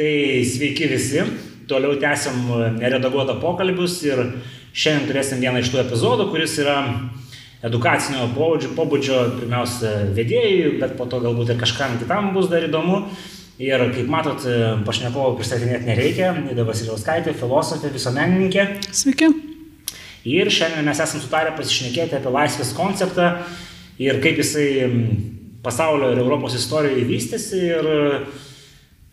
Tai sveiki visi, toliau tęsiam neredaguotą pokalbius ir šiandien turėsim vieną iš tų epizodų, kuris yra edukacinio pobūdžio, pobūdžio pirmiausia vedėjai, bet po to galbūt ir kažkam kitam bus dar įdomu. Ir kaip matot, pašnekovo pristatinėti nereikia, Nida Vasiliauskaitė, filosofė, visuomenininkė. Sveiki. Ir šiandien mes esame sutarę pasišnekėti apie laisvės konceptą ir kaip jisai pasaulio ir Europos istorijoje vystėsi ir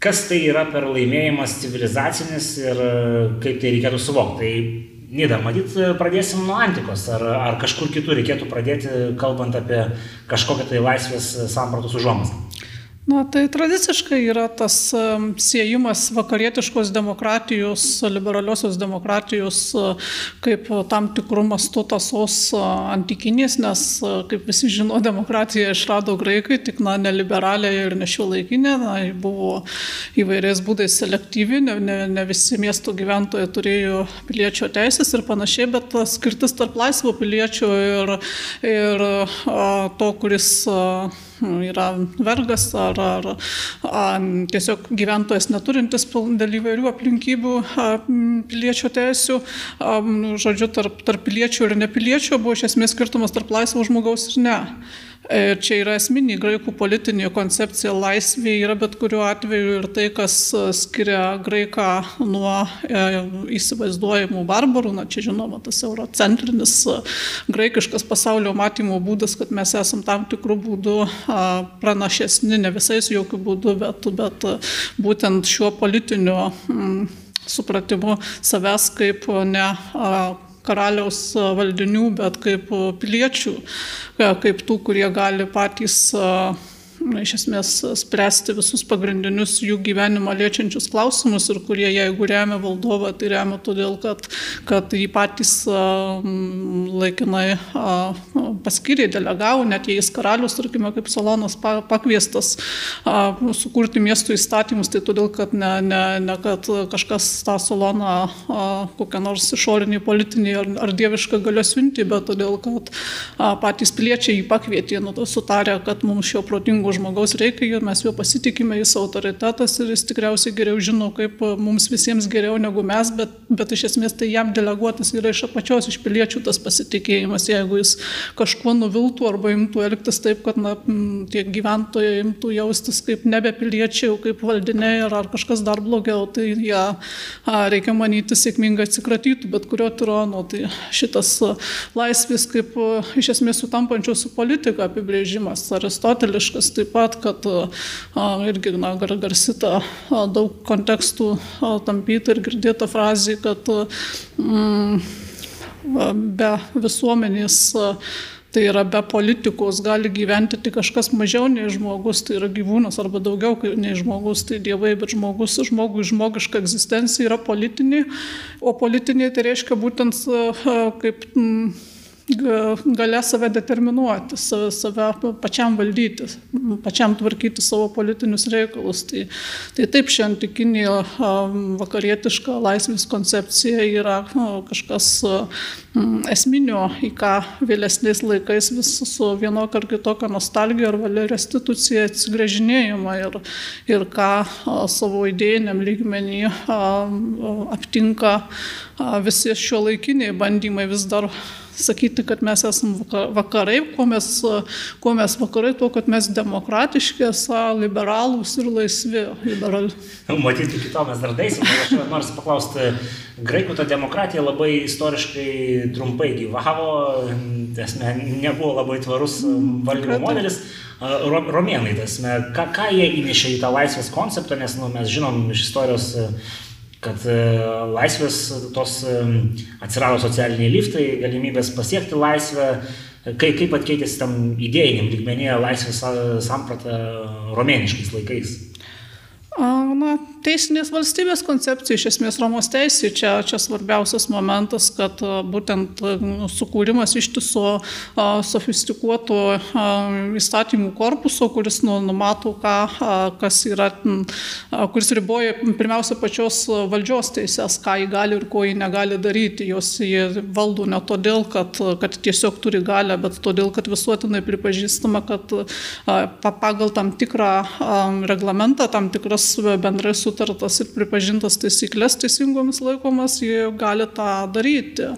kas tai yra per laimėjimas civilizacinis ir kaip tai reikėtų suvokti. Tai Nida, matyt, pradėsim nuo antikos, ar, ar kažkur kitur reikėtų pradėti, kalbant apie kažkokią tai laisvės sampratos užuomasgą. Na, tai tradiciškai yra tas siejimas vakarietiškos demokratijos, liberaliosios demokratijos kaip tam tikrų mastų tasos antikinės, nes, kaip visi žino, demokratiją išrado graikai, tik, na, neliberalė ir nešiuolaikinė, na, buvo įvairiais būdais selektyvi, ne, ne, ne visi miesto gyventojai turėjo piliečio teisės ir panašiai, bet skirtis tarp laisvo piliečio ir, ir a, to, kuris a, yra vergas ar, ar, ar tiesiog gyventojas neturintis dėl įvairių aplinkybių piliečio teisių, žodžiu, tarp, tarp piliečių ir nepiliečių buvo iš esmės skirtumas tarp laisvo žmogaus ir ne. Ir čia yra esminė graikų politinė koncepcija laisvė yra bet kuriuo atveju ir tai, kas skiria graiką nuo e, įsivaizduojamų barbarų, na čia žinoma tas eurocentrinis graikiškas pasaulio matymo būdas, kad mes esam tam tikrų būdų pranašesni, ne visais jokių būdų, bet, bet būtent šiuo politiniu mm, supratimu savęs kaip ne karaliaus valdinių, bet kaip piliečių, kaip tų, kurie gali patys iš esmės spręsti visus pagrindinius jų gyvenimą liečiančius klausimus ir kurie, jeigu remia valdovą, tai remia todėl, kad, kad jį patys laikinai paskyrė, delegavo, net jei jis karalius, tarkime, kaip Salonas pakviestas sukurti miestų įstatymus, tai todėl, kad ne, ne, ne kad kažkas tą Saloną kokią nors išorinį politinį ar, ar dievišką galę siunti, bet todėl, kad patys piliečiai jį pakvietė, nu, sutarė, kad mums šio protingo žmogaus reikia, mes juo pasitikime, jis autoritetas ir jis tikriausiai geriau žino, kaip mums visiems geriau negu mes, bet, bet iš esmės tai jam deleguotas yra iš apačios, iš piliečių tas pasitikėjimas. Jeigu jis kažkuo nuviltų arba imtų elgtis taip, kad na, tie gyventojai imtų jaustis kaip nebe piliečiai, kaip valdiniai ar, ar kažkas dar blogiau, tai jie, ja, reikia manyti, sėkmingai atsikratytų bet kurio tirono. Tai šitas laisvės kaip iš esmės sutampančios su politika apibrėžimas, aristoteliškas, taip pat, kad irgi na, gar, garsita daug kontekstų tampyta ir girdėta frazė, kad mm, be visuomenės Tai yra be politikos gali gyventi tik kažkas mažiau nei žmogus, tai yra gyvūnas arba daugiau nei žmogus, tai dievai, bet žmogus, žmogui žmogiška egzistencija yra politinė, o politinė tai reiškia būtent kaip galia save determinuoti, save, save pačiam valdyti, pačiam tvarkyti savo politinius reikalus. Tai, tai taip, ši antikinė vakarietiška laisvės koncepcija yra kažkas esminio, į ką vėlesniais laikais vis su vienokia ar kitokia nostalgija ar valia restitucija atsigrėžinėjama ir, ir ką savo idėjiniam lygmenį aptinka visi šio laikiniai bandymai vis dar sakyti, kad mes esame vakarai, kuo mes, kuo mes vakarai, tuo, kad mes demokratiški, esą liberalūs ir laisvi. Liberal... Matyti, iki to mes dar daisim, aš noriu paklausti, graikų ta demokratija labai istoriškai trumpai gyvavo, esmė, nebuvo labai tvarus valdymo modelis. Romėnai, tasme, ką, ką jie įnešė į tą laisvės konceptą, nes nu, mes žinom iš istorijos kad e, laisvės tos e, atsirado socialiniai liftai, galimybės pasiekti laisvę, kaip, kaip atkeitėsi tam idėjiniam lygmenyje laisvės samprata romėniškais laikais. Na, teisinės valstybės koncepcija, iš esmės Romos teisė, čia, čia svarbiausias momentas, kad būtent sukūrimas ištiso sofistikuoto įstatymų korpuso, kuris nu, numato, ką, kas yra, kuris riboja pirmiausia pačios valdžios teisės, ką jį gali ir ko jį negali daryti. Jos jie valdo ne todėl, kad, kad tiesiog turi galę, bet todėl, kad visuotinai pripažįstama, kad pagal tam tikrą reglamentą, tam tikras bendrai sutartas ir pripažintas taisyklės teisingomis laikomas, jie gali tą daryti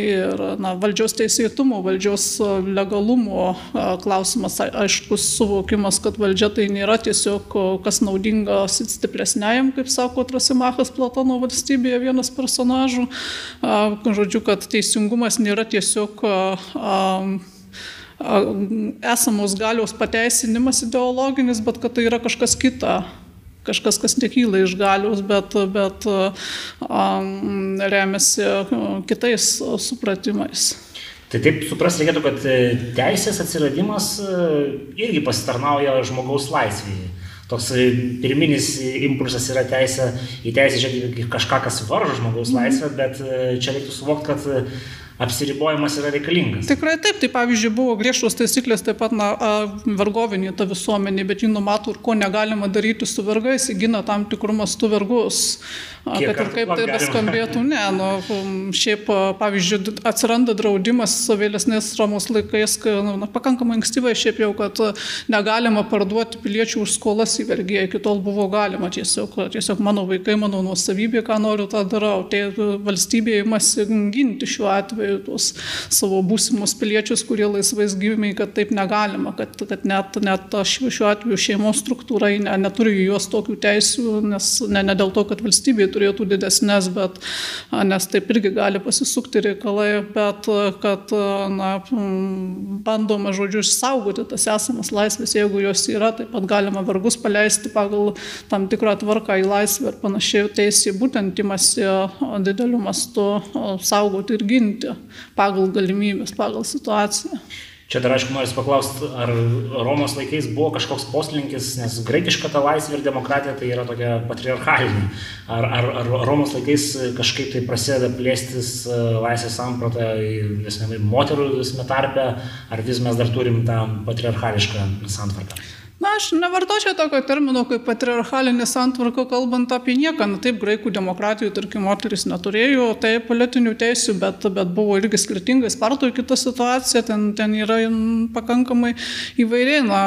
ir na, valdžios teisėtumo, valdžios legalumo klausimas, aiškus suvokimas, kad valdžia tai nėra tiesiog kas naudinga stipresniajam, kaip sako Trasimachas Platono valstybėje vienas personažų. Žodžiu, kad teisingumas nėra tiesiog esamos galios pateisinimas ideologinis, bet kad tai yra kažkas kita kažkas, kas nekyla iš galios, bet, bet um, remiasi kitais supratimais. Tai taip supras reikėtų, kad e, teisės atsiradimas e, irgi pasitarnauja žmogaus laisvėje. Toks e, pirminis impulsas yra teisė į teisę žiūrėti kažką, kas varžo žmogaus mhm. laisvę, bet čia reiktų suvokti, kad apsiribojimas yra reikalingas. Tikrai taip, tai pavyzdžiui buvo griežtos taisyklės taip pat na, vergovinė ta visuomenė, bet ji numato ir ko negalima daryti su vergais, įgina tam tikrų mastų vergus. Kiek kad ir kaip tai beskambėtų, ne, nu, šiaip, pavyzdžiui, atsiranda draudimas vėlesnės Romos laikais, nu, na, pakankamai ankstyvai šiaip jau, kad negalima parduoti piliečių už skolas į vergiją, iki tol buvo galima tiesiog, tiesiog mano vaikai, mano nuosavybė, ką noriu, tą darau. Tai valstybė įmasi ginti šiuo atveju tuos savo būsimus piliečius, kurie laisvais gyvimiai, kad taip negalima, kad, kad net, net šiuo atveju šeimos struktūrai ne, neturi juos tokių teisių, nes ne, ne dėl to, kad valstybė turėtų didesnės, bet nes taip irgi gali pasisukti reikalai, bet kad na, bandoma, žodžiu, išsaugoti tas esamas laisvės, jeigu jos yra, taip pat galima vargus paleisti pagal tam tikrą tvarką į laisvę ir panašiai. Teisė būtent imasi dideliu mastu saugoti ir ginti pagal galimybės, pagal situaciją. Čia dar aišku noriu paklausti, ar Romos laikais buvo kažkoks poslinkis, nes graikiška ta laisvė ir demokratija tai yra tokia patriarchalinė. Ar, ar, ar Romos laikais kažkaip tai prasideda plėstis e, laisvės samprata į moterų tarpe, ar vis mes dar turim tą patriarchališką santvarką? Na, aš nevartočiau tokio termino kaip patriarchalinė santvarka, kalbant apie nieką. Na, taip, graikų demokratijų, tarkim, moteris neturėjo tai politinių teisių, bet, bet buvo irgi skirtingai. Spartoje kita situacija, ten, ten yra pakankamai įvairiai. Na,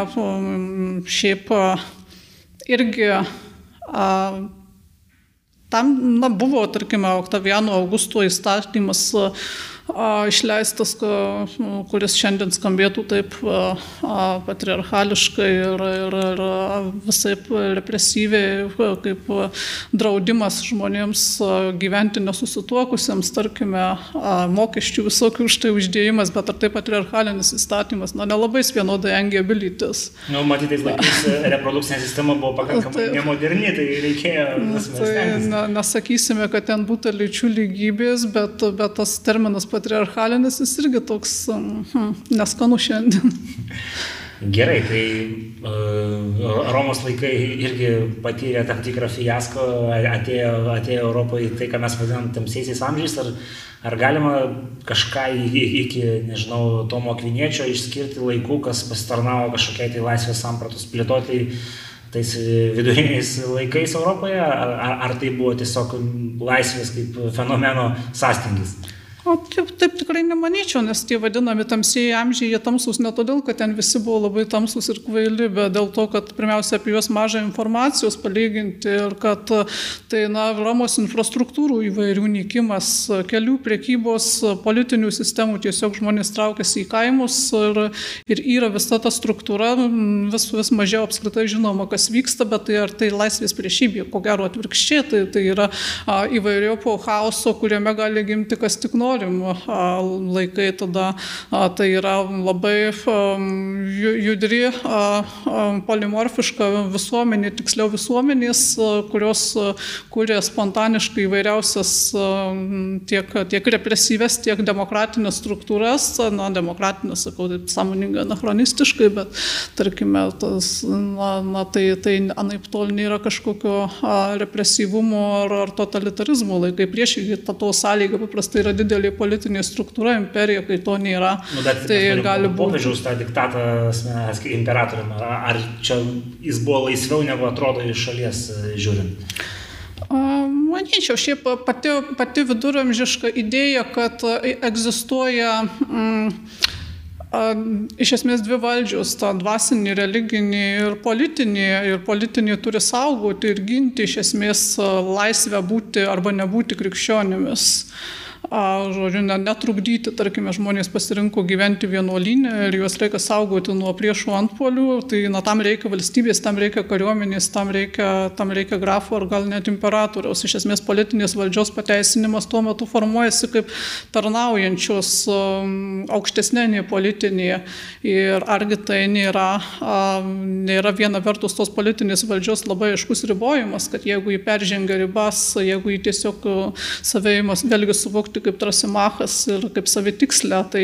šiaip irgi a, tam na, buvo, tarkime, Oktaviano Augusto įstatymas. Išleistas, kuris šiandien skambėtų taip patriarchališkai ir, ir, ir visai represyviai, kaip draudimas žmonėms gyventi nesusituokusiems, tarkime, mokesčių visokių už tai uždėjimas, bet ar tai patriarchalinis įstatymas, na, nelabai vienodai engia bilytis. Na, nu, matyti, laikais reprodukcinė sistema buvo pakankamai tai, nemoderni, tai reikėjo. Tai, na, nesakysime, kad ten būtų lyčių lygybės, bet, bet tas terminas patriarchalinis jis irgi toks hmm, neskanu šiandien. Gerai, tai uh, Romos laikai irgi patyrė tam tikrą fiasko, atėjo, atėjo Europoje tai, ką mes vadinam tamsiaisiais amžiais, ar, ar galima kažką iki, nežinau, Tomo Kviniečio išskirti laikų, kas pasitarnavo kažkokiai tai laisvės sampratos plėtoti tais viduriniais laikais Europoje, ar, ar tai buvo tiesiog laisvės kaip fenomeno sąstingis? O taip, taip tikrai nemanyčiau, nes tie vadinami tamsieji amžiai, jie tamsus ne todėl, kad ten visi buvo labai tamsus ir kvaili, bet dėl to, kad pirmiausia apie juos mažai informacijos palyginti ir kad tai, na, Romos infrastruktūrų įvairių nykimas, kelių priekybos, politinių sistemų, tiesiog žmonės traukėsi į kaimus ir, ir yra visa ta struktūra, vis, vis mažiau apskritai žinoma, kas vyksta, bet tai ar tai laisvės priešybė, ko gero atvirkščiai, tai, tai yra įvairio po chaoso, kuriame gali gimti kas tik nori norim laikai tada tai yra labai judri, polimorfiška visuomenė, tiksliau visuomenės, kurios kūrė spontaniškai įvairiausias tiek, tiek represyves, tiek demokratinės struktūras, na, demokratinės, sakau, taip sąmoningai anachronistiškai, bet tarkime, tas, na, na, tai, tai anaip tol nėra kažkokio represyvumo ar, ar totalitarizmo laikai. Priešingai, ta to sąlyga paprastai yra didelė didelė politinė struktūra, imperija, kai to nėra. Nu, bet tai gali būti. Popiežiaus tą diktatą imperatorium, ar čia jis buvo laisviau negu atrodo iš šalies e, žiūrint? Manyčiau, šiaip pati, pati viduramžiška idėja, kad egzistuoja mm, Iš esmės dvi valdžios, ta dvasinė, religinė ir politinė. Ir politinė turi saugoti ir ginti iš esmės laisvę būti arba nebūti krikščionimis žodžiu, netrukdyti, tarkime, žmonės pasirinko gyventi vienuolinę ir juos reikia saugoti nuo priešų antpolių, tai na, tam reikia valstybės, tam reikia kariuomenės, tam reikia, tam reikia grafo ar gal net imperatoriaus. Iš esmės politinės valdžios pateisinimas tuo metu formuojasi kaip tarnaujančios um, aukštesnė politinė ir argi tai nėra, nėra viena vertus tos politinės valdžios labai aiškus ribojimas, kad jeigu jį peržengia ribas, jeigu jį tiesiog savėjimas vėlgi suvokti kaip trasimachas ir kaip savitikslę, tai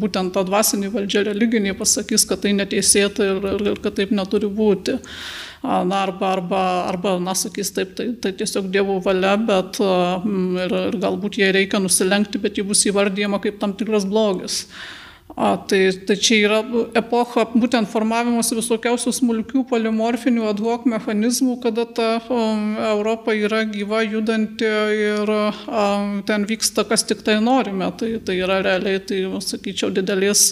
būtent ta dvasinė valdžia religinė pasakys, kad tai neteisėta ir, ir, ir kad taip neturi būti. Na, arba, arba, arba, na, sakys taip, tai, tai tiesiog Dievo valia, bet ir, ir galbūt jai reikia nusilenkti, bet ji bus įvardyjama kaip tam tikras blogis. A, tai, tai čia yra epocha būtent formavimuose visokiausių smulkių polimorfinių ad hoc mechanizmų, kada ta um, Europa yra gyva, judanti ir um, ten vyksta kas tik tai norime. Tai, tai yra realiai, tai sakyčiau, didelės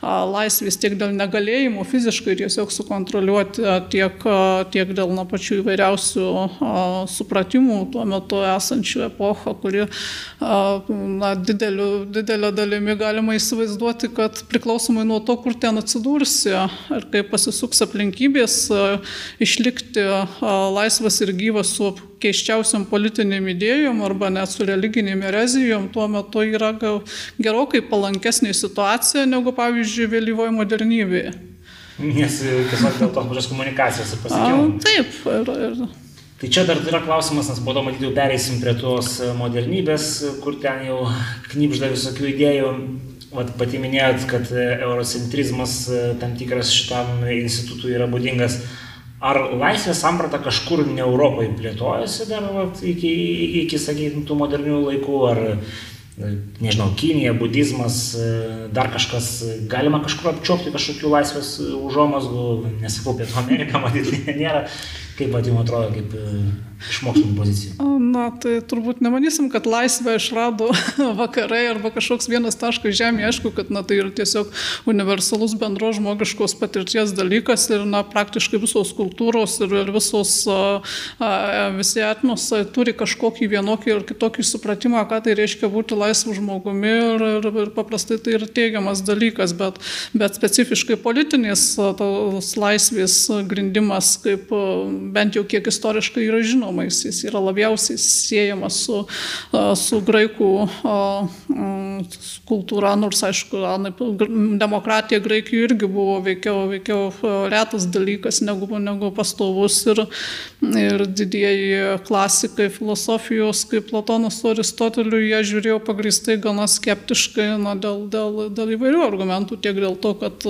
a, laisvės tiek dėl negalėjimo fiziškai tiesiog sukontroliuoti, tiek, a, tiek dėl na, pačių įvairiausių a, supratimų tuo metu esančių epochą, kuri a, na, dideliu, didelė dalimi galima įsivaizduoti, kad kad priklausomai nuo to, kur ten atsidursi ir kaip pasisuks aplinkybės, išlikti laisvas ir gyvas su keiščiausiam politiniam idėjom arba net su religinėm erezijom, tuo metu yra gerokai palankesnė situacija negu, pavyzdžiui, vėlyvoji modernybėje. Nes tiesiog dėl tos pačios komunikacijos ir pasiekimų. Taip. Ir, ir... Tai čia dar yra klausimas, nes po to matyti jau pereisim prie tos modernybės, kur ten jau knipžda visokių idėjų. Vat pati minėjot, kad e, eurocentrizmas e, tam tikras šitam institutui yra būdingas. Ar laisvės samprata kažkur ne Europoje plėtojasi dar vat, iki, iki sakykime, tų modernių laikų, ar e, nežinau, Kinija, budizmas, dar kažkas, galima kažkur apčiopti kažkokių laisvės užuomasgų, nesakau, Pietų Amerika matyti nėra, kaip pat jums atrodo, kaip iš mokslinio pozicijų? Na, tai turbūt nemanysim, kad laisvę išrado vakarai arba kažkoks vienas taškas žemė. Aišku, kad na, tai yra tiesiog universalus bendro žmogiškos patirties dalykas ir na, praktiškai visos kultūros ir, ir visos, visi etnosai turi kažkokį vienokį ir kitokį supratimą, ką tai reiškia būti laisvu žmogumi ir, ir, ir paprastai tai yra teigiamas dalykas, bet, bet specifiškai politinės tos laisvės grindimas, kaip bent jau kiek istoriškai yra žinoma žinoma, jis, jis yra labiausiai siejamas su, su graikų kultūra, nors aišku, demokratija Graikijoje irgi buvo veikiau, veikiau retas dalykas negu, negu pastovus ir, ir didieji klasikai filosofijos, kaip Platonas su Aristoteliu, jie žiūrėjo pagristai gana skeptiškai na, dėl, dėl, dėl įvairių argumentų, tiek dėl to, kad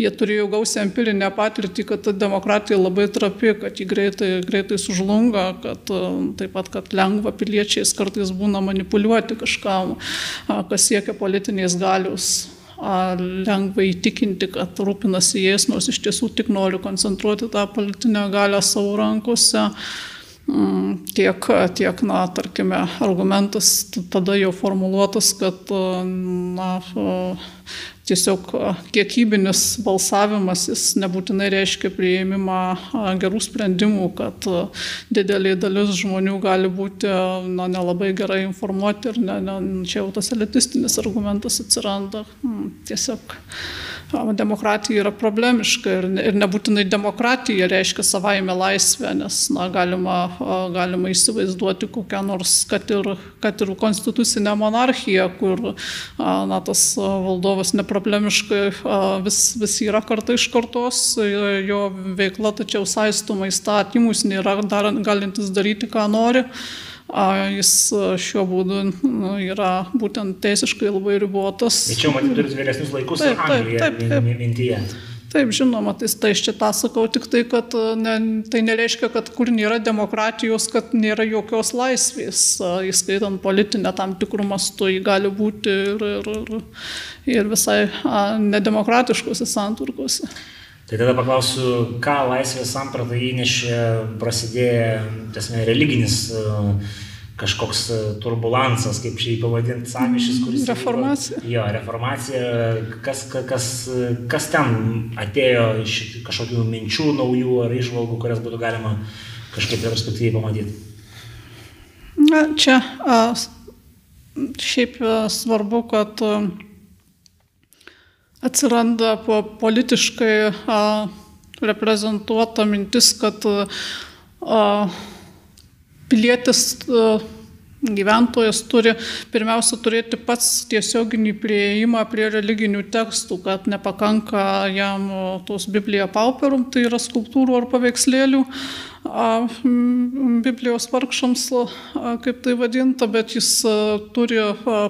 jie turėjo gausią empirinę patirtį, kad ta demokratija labai trapi, kad ji greitai, greitai sužlunga, kad taip pat, kad lengva piliečiais kartais būna manipuliuoti kažkam, kas siekia politinės galius lengva įtikinti, kad rūpinasi jais, nors iš tiesų tik nori koncentruoti tą politinę galę savo rankose. Mm, tiek, tiek, na, tarkime, argumentas tada jau formuluotas, kad, na, tiesiog kiekybinis balsavimas jis nebūtinai reiškia prieimimą gerų sprendimų, kad didelė dalis žmonių gali būti na, nelabai gerai informuoti ir ne, ne, čia jau tas elitistinis argumentas atsiranda. Hmm, tiesiog demokratija yra problemiška ir, ir nebūtinai demokratija reiškia savaime laisvę, nes na, galima, galima įsivaizduoti kokią nors, kad ir, kad ir konstitucinę monarchiją, kur na, tas valdovas neproblemiškai vis, vis yra kartai iš kartos, jo veikla tačiau saistoma įstatymus, nėra dar, galintis daryti, ką nori jis šiuo būdu nu, yra būtent teisiškai labai ribotas. Tai čia matyti turit vėlesnius laikus taip, taip, taip, taip. mintyje. Taip, žinoma, tai, tai aš čia tą sakau tik tai, kad ne, tai nereiškia, kad kur nėra demokratijos, kad nėra jokios laisvės, įskaitant politinę tam tikrų mastų, jį gali būti ir, ir, ir visai nedemokratiškose santvarkose. Tai tada paklausiu, ką laisvės samprata įnešė prasidėję, tiesme, religinis kažkoks e, turbulansas, kaip šį pavadinti, samišis, kuris... Reformacija. Vyko, jo, reformacija, kas, kas, kas ten atėjo iš kažkokių minčių naujų ar išvalgų, kurias būtų galima kažkaip perspektyviai pamatyti. Na, čia a, šiaip a, svarbu, kad a, atsiranda po politiškai a, reprezentuota mintis, kad a, pilietis gyventojas turi pirmiausia turėti pats tiesioginį prieimą prie religinių tekstų, kad nepakanka jam tos Biblija pauperum, tai yra skulptūrų ar paveikslėlių, Biblijos vargšams, kaip tai vadinta, bet jis turi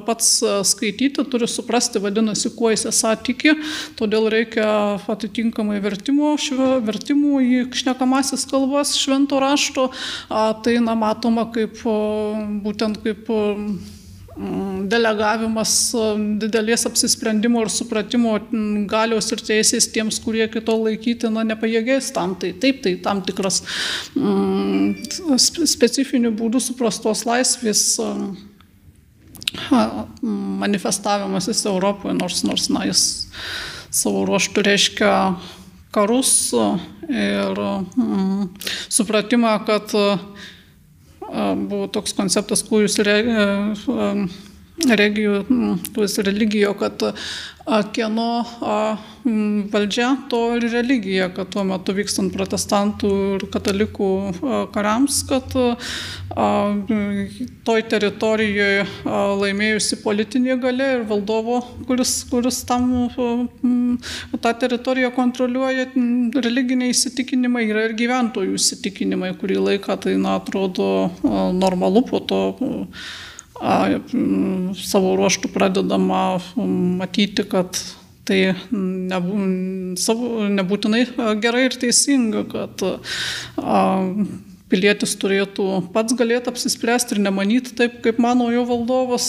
pats skaityti, turi suprasti, vadinasi, kuo jis esą tiki, todėl reikia atitinkamai vertimo, vertimų į kšnekamasis kalbas švento rašto, tai na, matoma kaip būtent kaip delegavimas mm, didelės apsisprendimo ir supratimo mm, galios ir teisės tiems, kurie kito laikyti, na, nepajėgės tam. Tai taip, tai tam tikras mm, specifinių būdų suprastos laisvės manifestavimasis Europoje, nors, nors na, jis savo ruoštų reiškia karus ir mm, supratimą, kad buvo toks konceptas, kūrius regijų, tuos religijo, kad kieno valdžia, to ir religija, kad tuo metu vykstant protestantų ir katalikų kariams, kad toj teritorijoje laimėjusi politinė galia ir valdovo, kuris, kuris tam tą teritoriją kontroliuoja, religiniai įsitikinimai yra ir gyventojų įsitikinimai, kurį laiką tai na, atrodo normalu, po to savo ruoštų pradedama matyti, kad tai nebūtinai gerai ir teisinga, kad pilietis turėtų pats galėti apsispręsti ir nemanyti taip, kaip mano jo valdovas,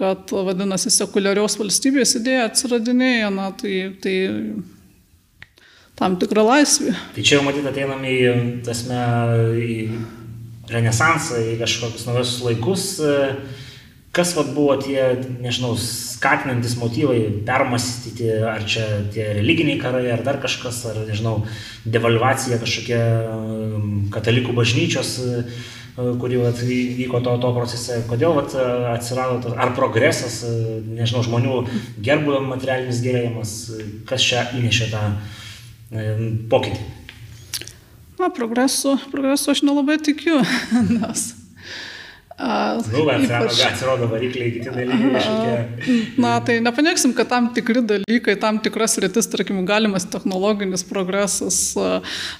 kad vadinasi sekuliarios valstybės idėja atsiradinėja, na, tai, tai tam tikra laisvė. Tai čia jau matyt ateinam į, tasme, į renesansą, į kažkokius naujus laikus. Kas vat, buvo tie, nežinau, skatinantis motyvai permastyti, ar čia tie religiniai karai, ar dar kažkas, ar, nežinau, devalvacija kažkokia katalikų bažnyčios, uh, kuri vat, vyko to, to procese, kodėl vat, atsirado tas, ar progresas, nežinau, žmonių gerbuvio materialinis gerėjimas, kas čia įnešė tą pokytį. Na, progresu, progresu aš nelabai tikiu, nes Nu, bet ypač... atsirodo varikliai, kiti dalykai kažkokie. Na, tai nepaneiksim, kad tam tikri dalykai, tam tikras rytis, tarkim, galimas technologinis progresas,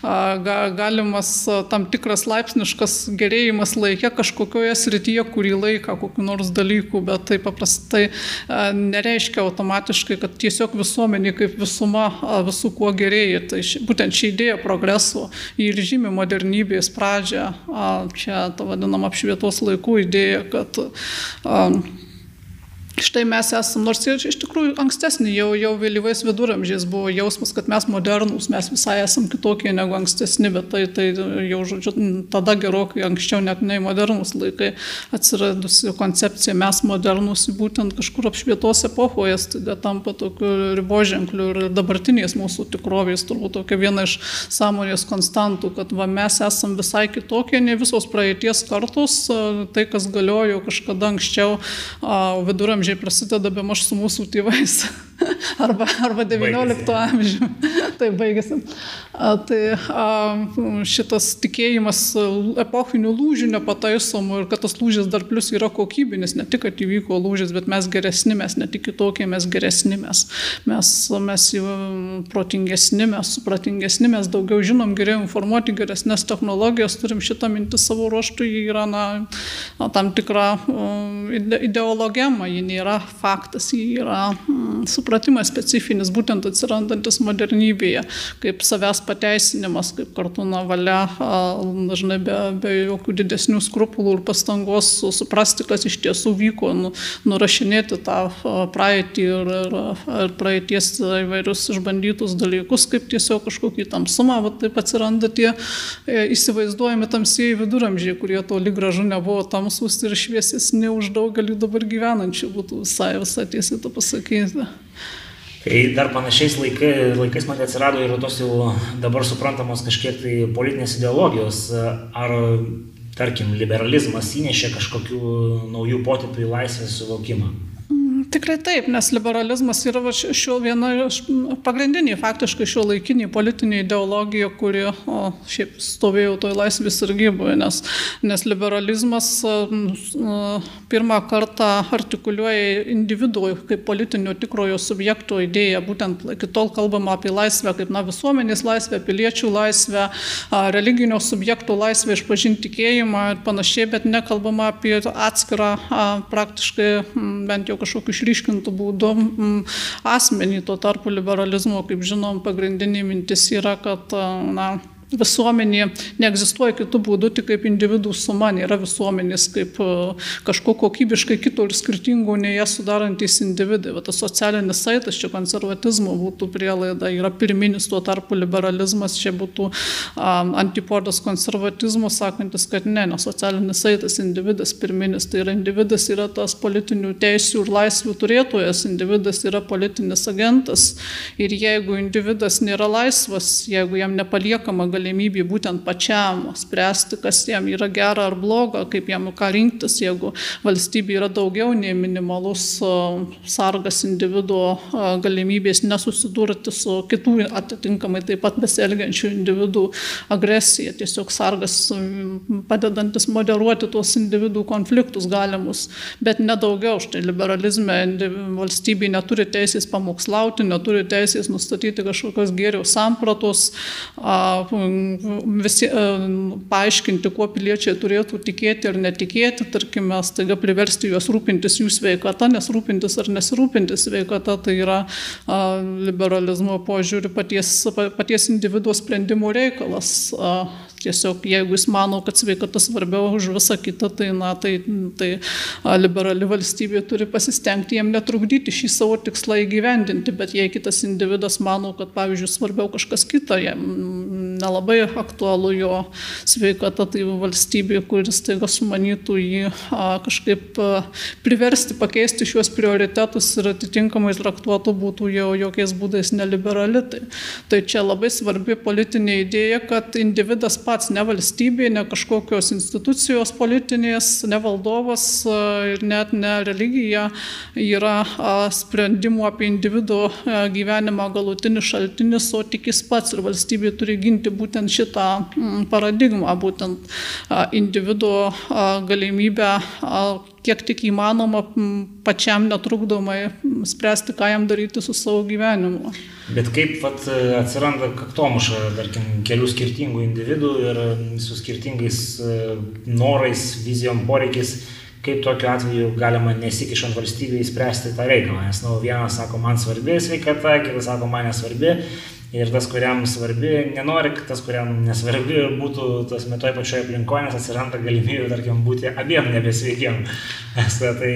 ga, galimas tam tikras laipsniškas gerėjimas laikė kažkokioje srityje kurį laiką, kokiu nors dalyku, bet tai paprastai nereiškia automatiškai, kad tiesiog visuomenė kaip visuma visų kuo gerėja. Tai ši, būtent ši idėja progreso ir žymi modernybės pradžią, čia ta vadinama apšvietos laikų laikų idėja, kad um, Štai mes esame, nors ir iš tikrųjų ankstesnį, jau, jau vėlyvais viduramžiais buvo jausmas, kad mes modernūs, mes visai esame kitokie negu ankstesni, bet tai, tai jau, žodžiu, tada gerokai anksčiau net nei modernūs laikai atsiradusi koncepcija, mes modernūs būtent kažkur apšvietos epochoje, staiga tampa tokiu riboženkliu ir dabartinės mūsų tikrovės, turbūt tokia viena iš sąmonės konstantų, kad va, mes esame visai kitokie, ne visos praeities kartos, tai kas galiojo kažkada anksčiau viduramžiai amžiai prasideda be maž su mūsų tėvais. arba, arba 19 amžių. tai baigėsi. Tai a, šitas tikėjimas epochinių lūžių nepataisomų ir kad tas lūžis dar plus yra kokybinis, ne tik, kad įvyko lūžis, bet mes geresni, mes ne tik kitokie, mes geresni, mes, mes, mes protingesni, mes supratingesni, mes daugiau žinom, geriau informuoti, geresnės technologijas, turim šitą mintį savo ruoštų, ji yra na, tam tikra uh, ideologema, ji nėra faktas, ji yra mm, supratimas supratimas specifinis, būtent atsirandantis modernybėje, kaip savęs pateisinimas, kaip kartu na valia, dažnai be, be jokių didesnių skrupulų ir pastangos suprasti, kas iš tiesų vyko, nu, nurašinėti tą praeitį ir, ir, ir praeities įvairius išbandytus dalykus, kaip tiesiog kažkokį tamsumą, va taip atsiranda tie e, įsivaizduojami tamsieji viduramžiai, kurie toli gražu nebuvo tamsus ir šviesesni už daugelį dabar gyvenančių, būtų visai visai tiesiai to pasakyti. Tai dar panašiais laikai, laikais man atsirado ir tos jau dabar suprantamos kažkiek tai politinės ideologijos. Ar, tarkim, liberalizmas įnešė kažkokių naujų potipių į laisvės suvokimą? Tikrai taip, nes liberalizmas yra šio viena iš pagrindiniai faktiškai šio laikiniai politinė ideologija, kuri o, šiaip stovėjo toj laisvės sargyboje, nes, nes liberalizmas pirmą kartą artikuliuoja individų kaip politinio tikrojo subjekto idėją, būtent kitol kalbama apie laisvę kaip na, visuomenės laisvę, piliečių laisvę, religinio subjekto laisvę išpažinti tikėjimą ir panašiai, bet nekalbama apie atskirą praktiškai bent jau kažkokius išryškintų būdų asmenį. Tuo tarpu liberalizmo, kaip žinom, pagrindinė mintis yra, kad na, visuomenė neegzistuoja kitų būdų, tik kaip individų suma, nėra visuomenės kaip e, kažko kokybiškai kito ir skirtingo nei jas sudarantis individai. Va, tas socialinis saitas čia konservatizmo būtų prielaida, yra pirminis, tuo tarpu liberalizmas čia būtų um, antipodas konservatizmo, sakantis, kad ne, nes socialinis saitas individas pirminis, tai yra individas yra tas politinių teisių ir laisvių turėtojas, individas yra politinis agentas ir jeigu individas nėra laisvas, jeigu jam nepaliekama galimybė, galimybė būtent pačiam spręsti, kas jam yra gera ar bloga, kaip jam ką rinktis, jeigu valstybė yra daugiau nei minimalus sargas individuo galimybės nesusidurti su kitų atitinkamai taip pat besielgiančių individų agresija, tiesiog sargas padedantis moderuoti tuos individų konfliktus galimus, bet nedaugiau. Štai liberalizme valstybė neturi teisės pamokslauti, neturi teisės nustatyti kažkokios gėrių sampratos, visi e, paaiškinti, kuo piliečiai turėtų tikėti ar netikėti, tarkime, staiga priversti juos rūpintis jų sveikata, nes rūpintis ar nesirūpintis sveikata tai yra liberalizmo požiūrį paties, paties individuo sprendimo reikalas. Tiesiog jeigu jis mano, kad sveikata svarbiau už visą kitą, tai, na, tai, tai liberali valstybė turi pasistengti jiem netrukdyti šį savo tikslą įgyvendinti, bet jei kitas individas mano, kad, pavyzdžiui, svarbiau kažkas kita, jam nelabai aktualu jo sveikata, tai valstybė, kuris taiga sumanytų jį a, kažkaip a, priversti pakeisti šios prioritetus ir atitinkamai traktuotų būtų jau jokiais būdais neliberali. Tai, tai čia labai svarbi politinė idėja, kad individas pats, ne valstybė, ne kažkokios institucijos politinės, ne valdovas ir net ne religija yra sprendimų apie individuo gyvenimą galutinis šaltinis, o tik jis pats ir valstybė turi ginti būtent šitą paradigmą, būtent individuo galimybę kiek tik įmanoma pačiam netrukdomai spręsti, ką jam daryti su savo gyvenimu. Bet kaip vat, atsiranda kaktomuša, tarkim, kelių skirtingų individų ir su skirtingais e, norais, vizijom, poreikiais, kaip tokiu atveju galima nesikišant valstybėje įspręsti tą reikalą. Nes, nu, vienas sako, man svarbi sveikata, kitas sako, man nesvarbi. Ir tas, kuriam svarbi, nenori, kad tas, kuriam nesvarbi, būtų tas metoj pačioje aplinkoje, nes atsiranda galimybė, tarkim, būti abiem nebesveikiem. tai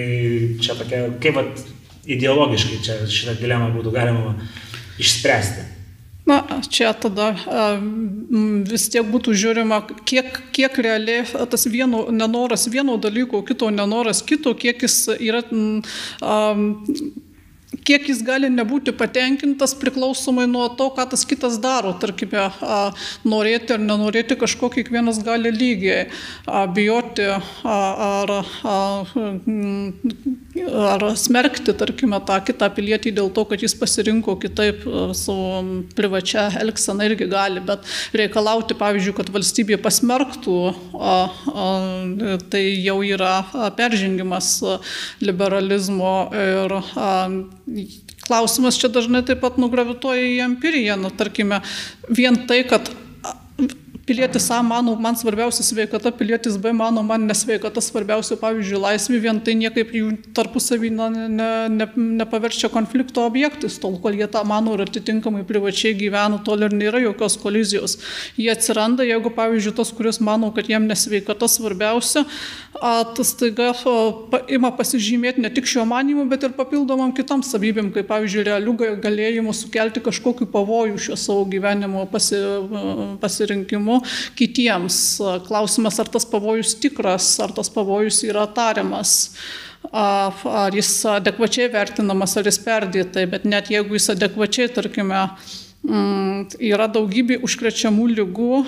čia tokia, kaip vat, ideologiškai čia šitą dilemą būtų galima išspręsti. Na, čia tada vis tiek būtų žiūrima, kiek, kiek realiai tas vieno nenoras vieno dalyko, kito nenoras kito, kiek jis yra um, kiek jis gali nebūti patenkintas priklausomai nuo to, ką tas kitas daro. Tarkime, norėti ar nenorėti kažko kiekvienas gali lygiai, bijoti ar, ar smerkti, tarkime, tą kitą pilietį dėl to, kad jis pasirinko kitaip savo privačią elgseną irgi gali, bet reikalauti, pavyzdžiui, kad valstybė pasmerktų, tai jau yra peržengimas liberalizmo ir Klausimas čia dažnai taip pat nugravituoja į empiriją. Nu, tarkime, vien tai, kad pilietis A mano, man svarbiausia sveikata, pilietis B mano, man nesveikata svarbiausia, pavyzdžiui, laisvė, vien tai niekaip jų tarpusavį ne, ne, ne, nepaverčia konflikto objektais, tol kol jie tą mano ir atitinkamai privačiai gyvena, tol ir nėra jokios kolizijos. Jie atsiranda, jeigu, pavyzdžiui, tas, kuris mano, kad jam nesveikata svarbiausia, tas taiga ima pasižymėti ne tik šiuo manimu, bet ir papildomam kitam savybėm, kaip, pavyzdžiui, realių galėjimų sukelti kažkokiu pavojų šio savo gyvenimo pasi, pasirinkimu kitiems. Klausimas, ar tas pavojus tikras, ar tas pavojus yra tariamas ar jis adekvačiai vertinamas, ar jis perdėtai, bet net jeigu jis adekvačiai, tarkime, Mm, yra daugybė užkrečiamų lygų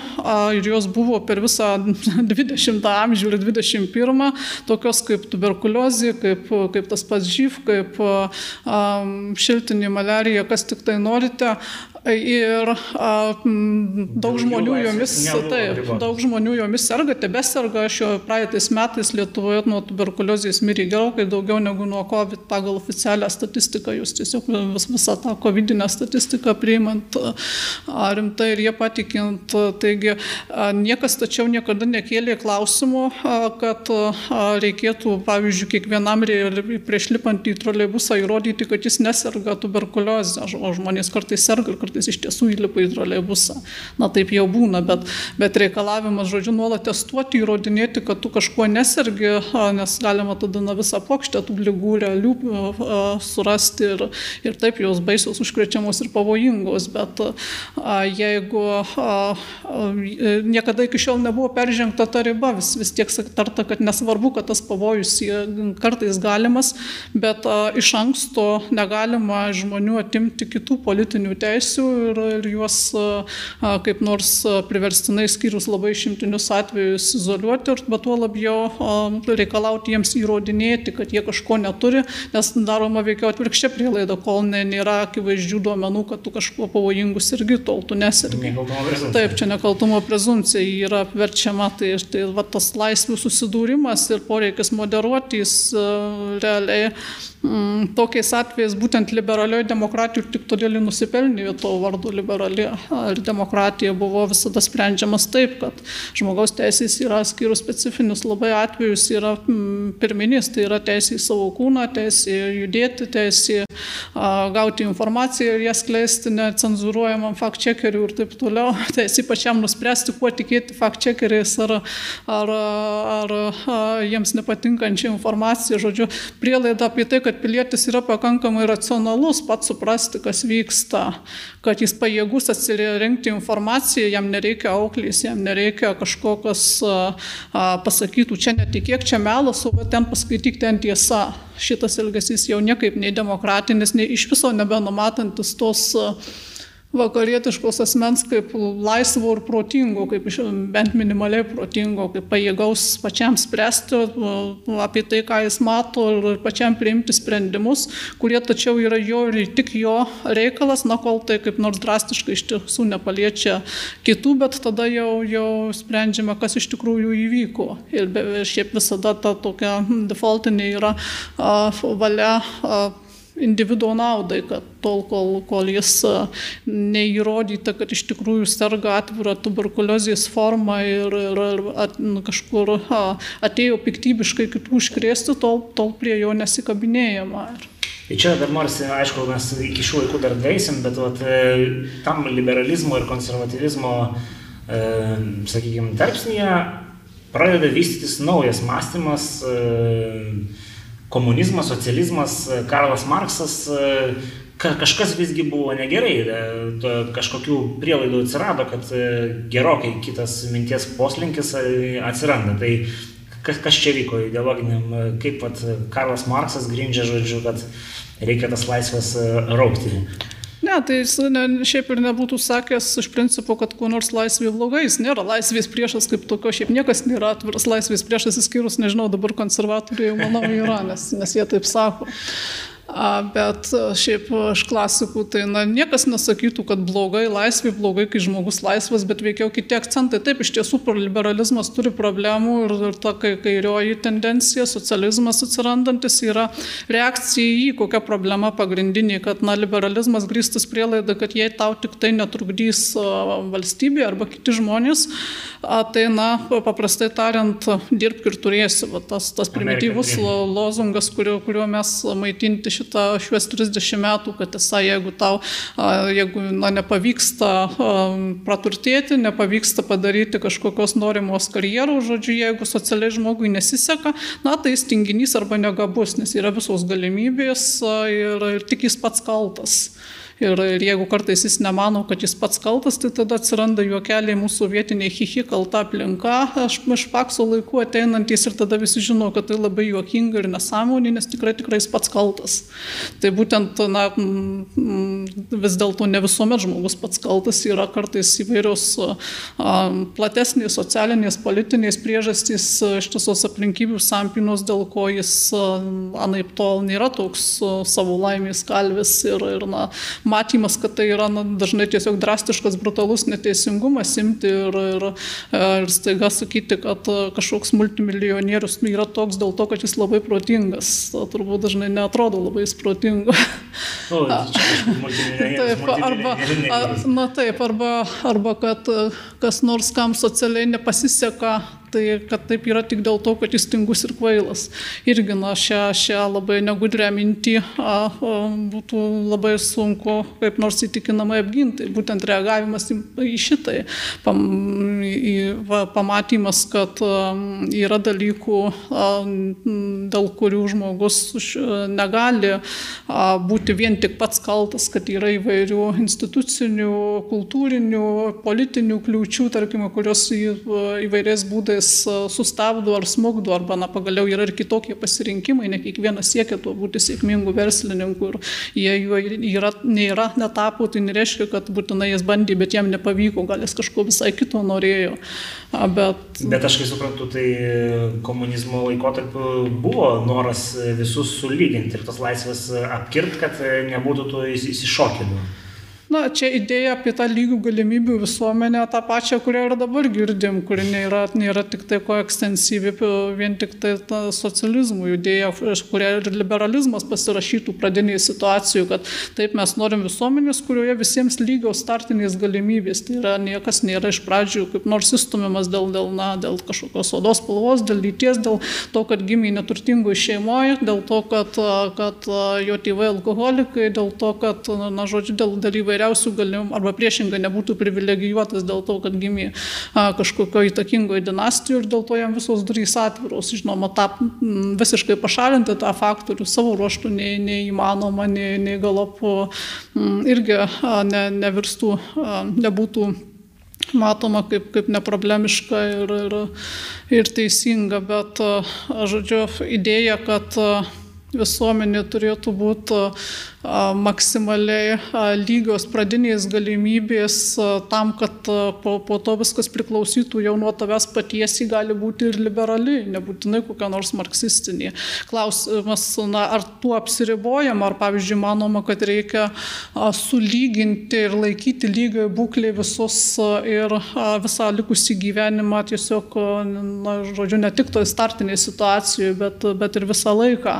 ir jos buvo per visą 20 amžių ir 21, tokios kaip tuberkuliozė, kaip, kaip tas pats žyv, kaip šiltinė malerija, kas tik tai norite. Ir a, daug žmonių jomis, taip, daug žmonių jomis serga, tebe serga. Šio praeitais metais Lietuvoje nuo tuberkuliozės mirė gerokai daugiau negu nuo COVID pagal oficialią statistiką. Jūs tiesiog vis, visą tą COVID-inę statistiką priimant a, rimtai ir jie patikint. Taigi a, niekas tačiau niekada nekėlė klausimų, a, kad a, reikėtų, pavyzdžiui, kiekvienam prieš lipant į troleibusą įrodyti, kad jis neserga tuberkuliozę. O žmonės kartais serga ir kartais kartais iš tiesų įlipa į troleibusą. Na taip jau būna, bet, bet reikalavimas, žodžiu, nuolat testuoti, įrodinėti, kad tu kažkuo nesergi, nes galima tada na visą plokštę tų lygų realių surasti ir, ir taip jos baisios užkrečiamos ir pavojingos, bet jeigu niekada iki šiol nebuvo peržengta ta riba, vis, vis tiek tarta, kad nesvarbu, kad tas pavojus kartais galimas, bet iš anksto negalima žmonių atimti kitų politinių teisių ir, ir juos kaip nors priverstinai skyrus labai šimtinius atvejus izoliuoti, bet tuo labiau reikalauti jiems įrodinėti, kad jie kažko neturi, nes daroma veikiau atvirkščia prielaida, kol ne, nėra akivaizdžių duomenų, kad tu kažkuo pavojingus irgi tol tu nesirgi. Taip, čia nekaltumo prezumcija yra verčiama, tai, tai va, tas laisvių susidūrimas ir poreikis moderuoti jis realiai tokiais atvejais būtent liberalioji demokratija ir tik todėl ji nusipelnė to vardu liberali. Ir demokratija buvo visada sprendžiamas taip, kad žmogaus teisės yra skirus specifinius labai atvejus, yra mm, pirminis, tai yra teisė į savo kūną, teisė judėti, teisė gauti informaciją ir ją skleisti necenzuruojamam fact-checkeriu ir taip toliau, teisė pačiam nuspręsti, kuo tikėti fact-checkeriais ar, ar, ar, ar jiems nepatinkančią informaciją, žodžiu, prielaida apie tai, kad pilietis yra pakankamai racionalus, pats suprasti, kas vyksta, kad jis pajėgus atsirinkti informaciją, jam nereikia auklės, jam nereikia kažkokios pasakytų, čia netikėk, čia melas, o ten paskaityk ten tiesa. Šitas elgesys jau niekaip nei demokratinis, nei iš viso nebenumatantis tos uh, vakarietiškos asmens kaip laisvo ir protingo, kaip bent minimaliai protingo, kaip pajėgaus pačiam spręsti apie tai, ką jis mato ir pačiam priimti sprendimus, kurie tačiau yra jo ir tik jo reikalas, na kol tai kaip nors drastiškai iš tiesų nepaliečia kitų, bet tada jau, jau sprendžiame, kas iš tikrųjų įvyko. Ir, šiaip visada ta tokia defaultinė yra valia. A, individuo naudai, kad tol, kol, kol jis neįrodyta, kad iš tikrųjų serga atvirą tuberkuliozės formą ir, ir, at, nu, kažkur atėjo piktybiškai kitų užkrėsti, tol, tol prie jo nesikabinėjama. Ir... Tai čia dar nors, aišku, mes iki šių laikų dar dveisim, bet vat, e, tam liberalizmo ir konservatyvizmo, e, sakykime, tarpsnėje pradeda vystytis naujas mąstymas. E, komunizmas, socializmas, Karlas Marksas, kažkas visgi buvo negerai, e, kažkokių prielaidų atsirado, kad e, gerokai kitas minties poslinkis e, atsiranda. Tai kas, kas čia vyko ideologiniam, kaip pat Karlas Marksas grindžia žodžiu, kad reikia tas laisvės raukti. Ne, tai jis ne, šiaip ir nebūtų sakęs iš principo, kad kuo nors laisvė blogai, jis nėra laisvės priešas kaip tokio, šiaip niekas nėra atviras laisvės priešas, įskyrus, nežinau, dabar konservatoriai, manau, yra, nes, nes jie taip sako. Bet šiaip iš klasikų tai na, niekas nesakytų, kad blogai laisvė, blogai, kai žmogus laisvas, bet veikiau kiti akcentai. Taip, iš tiesų, liberalizmas turi problemų ir, ir ta kairioji tendencija, socializmas atsirandantis yra reakcija į jį, kokia problema pagrindinė, kad na, liberalizmas grįstas prielaida, kad jei tau tik tai netrukdys valstybė arba kiti žmonės, tai na, paprastai tariant, dirbk ir turėsi. Va, tas, tas primityvus lozungas, kurio, kurio mes maitinti šitą, šiuos 30 metų, kad tiesa, jeigu tau, jeigu na, nepavyksta praturtėti, nepavyksta padaryti kažkokios norimos karjeros, žodžiu, jeigu socialiai žmogui nesiseka, na, tai jis tinginys arba negabus, nes yra visos galimybės ir, ir tik jis pats kaltas. Ir, ir jeigu kartais jis nemano, kad jis pats kaltas, tai tada atsiranda juokeliai mūsų vietiniai hihi kalta aplinka, aš iš pakso laikų ateinantis ir tada visi žino, kad tai labai juokinga ir nesąmonė, nes tikrai tikrai jis pats kaltas. Tai būtent, na, vis dėlto ne visuomet žmogus pats kaltas, yra kartais įvairios platesnės socialinės, politinės priežastys, iš tiesos aplinkybių sampinos, dėl ko jis anaip tol nėra toks savo laimės kalvis ir, ir na, matymas, kad tai yra na, dažnai tiesiog drastiškas, brutalus neteisingumas imti ir, ir, ir staiga sakyti, kad kažkoks multimilijonierius yra toks dėl to, kad jis labai protingas. To turbūt dažnai netrodo labai protingu. O, taip, arba, na taip, arba, arba kad kas nors kam socialiai nepasiseka tai kad taip yra tik dėl to, kad jis tingus ir kvailas. Irgi, na, šią, šią labai negudrę mintį a, a, būtų labai sunku kaip nors įtikinamai apginti. Būtent reagavimas į, į šitai, pam, į, va, pamatymas, kad a, yra dalykų, a, dėl kurių žmogus negali a, būti vien tik pats kaltas, kad yra įvairių institucinių, kultūrinių, politinių kliūčių, tarkime, kurios į, įvairiais būdais kartais sustabdo ar smugdo, arba na, pagaliau yra ir kitokie pasirinkimai, ne kiekvienas siekia tuo būti sėkmingu verslininku ir jie juo yra, nėra, netapo, tai nereiškia, kad būtinai jis bandė, bet jam nepavyko, gal jis kažko visai kito norėjo. Bet, bet aš kai suprantu, tai komunizmo laikotarpiu buvo noras visus sulyginti ir tas laisvės apkirpti, kad nebūtų tų įsišokimų. Na, čia idėja apie tą lygių galimybių visuomenę, tą pačią, kurią ir dabar girdim, kuri nėra, nėra tik tai koekstensyvi, vien tik tai ta socializmų idėja, kuria ir liberalizmas pasirašytų pradinėje situacijoje, kad taip mes norim visuomenės, kurioje visiems lygios startinės galimybės. Tai yra niekas nėra iš pradžių kaip nors įstumiamas dėl, dėl, na, dėl kažkokios odos spalvos, dėl lyties, dėl to, kad gimė neturtingoje šeimoje, dėl to, kad, kad jo tėvai alkoholikai, dėl to, kad, na, žodžiu, dėl dalyvai įvairiausių galimų, arba priešingai nebūtų privilegijuotas dėl to, kad gimė kažkokio įtakingoje dinastijoje ir dėl to jam visos durys atviros. Žinoma, tą, visiškai pašalinti tą faktorių savo ruoštų nei, neįmanoma, nei, nei galop irgi ne, nevirstų, nebūtų matoma kaip, kaip neproblemiška ir, ir, ir teisinga, bet, žodžiu, idėja, kad visuomenė turėtų būti maksimaliai lygios pradinės galimybės tam, kad po, po to viskas priklausytų jau nuo tavęs paties, ji gali būti ir liberali, nebūtinai kokia nors marksistinė. Klausimas, na, ar tuo apsiribojam, ar pavyzdžiui manoma, kad reikia sulyginti ir laikyti lygiai būklį visus ir visą likusį gyvenimą tiesiog, na, žodžiu, ne tik toje startinėje situacijoje, bet, bet ir visą laiką.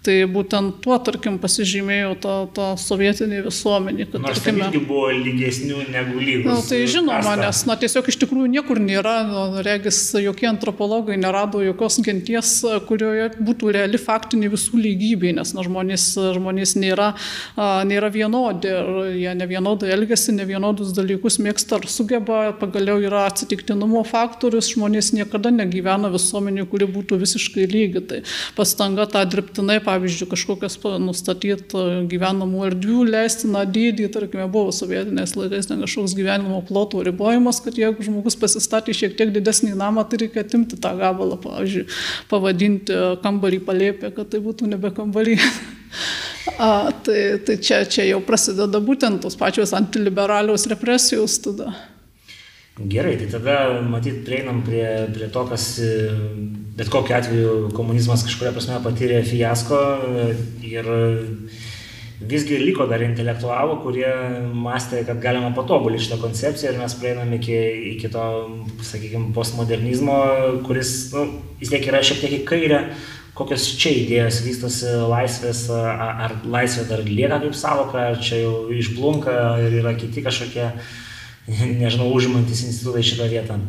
Tai būtent tuo, tarkim, pasižymėjo ta, ta sovietinė visuomenė. Kad, Nors tarkime, irgi buvo lygesnių negu lygus. Na, tai žinoma, kasta. nes na, tiesiog iš tikrųjų niekur nėra, na, regis, jokie antropologai nerado jokios genties, kurioje būtų reali faktinė visų lygybė, nes na, žmonės, žmonės nėra, nėra vienodi, jie ne vienodai elgesi, ne vienodus dalykus mėgsta ar sugeba, pagaliau yra atsitiktinumo faktorius, žmonės niekada negyvena visuomenė, kuri būtų visiškai lygi. Tai pastanga tą dirbtinai pavyzdžiui, kažkokias nustatyti gyvenamų erdvių leistiną dydį, tarkime, buvo sovietiniais laikais ne kažkoks gyvenimo plotų ribojimas, kad jeigu žmogus pasistatė šiek tiek didesnį namą, tai reikia atimti tą gabalą, pavyzdžiui, pavadinti kambarį palėpę, kad tai būtų nebe kambarį. A, tai, tai čia, čia jau prasideda būtent tos pačios antiliberalios represijos tada. Gerai, tai tada matyt prieinam prie, prie to, kas bet kokiu atveju komunizmas kažkuria prasme patyrė fiasko ir visgi liko dar intelektualų, kurie mąstė, kad galima patobulinti šitą koncepciją ir mes prieinam iki, iki to, sakykime, postmodernizmo, kuris, nu, vis tiek yra šiek tiek į kairę. Kokios čia idėjos vystosi laisvės, ar laisvė dar lieka kaip savoka, ar čia jau išblunka ir yra kiti kažkokie, nežinau, užimantis institutai šitą vietą.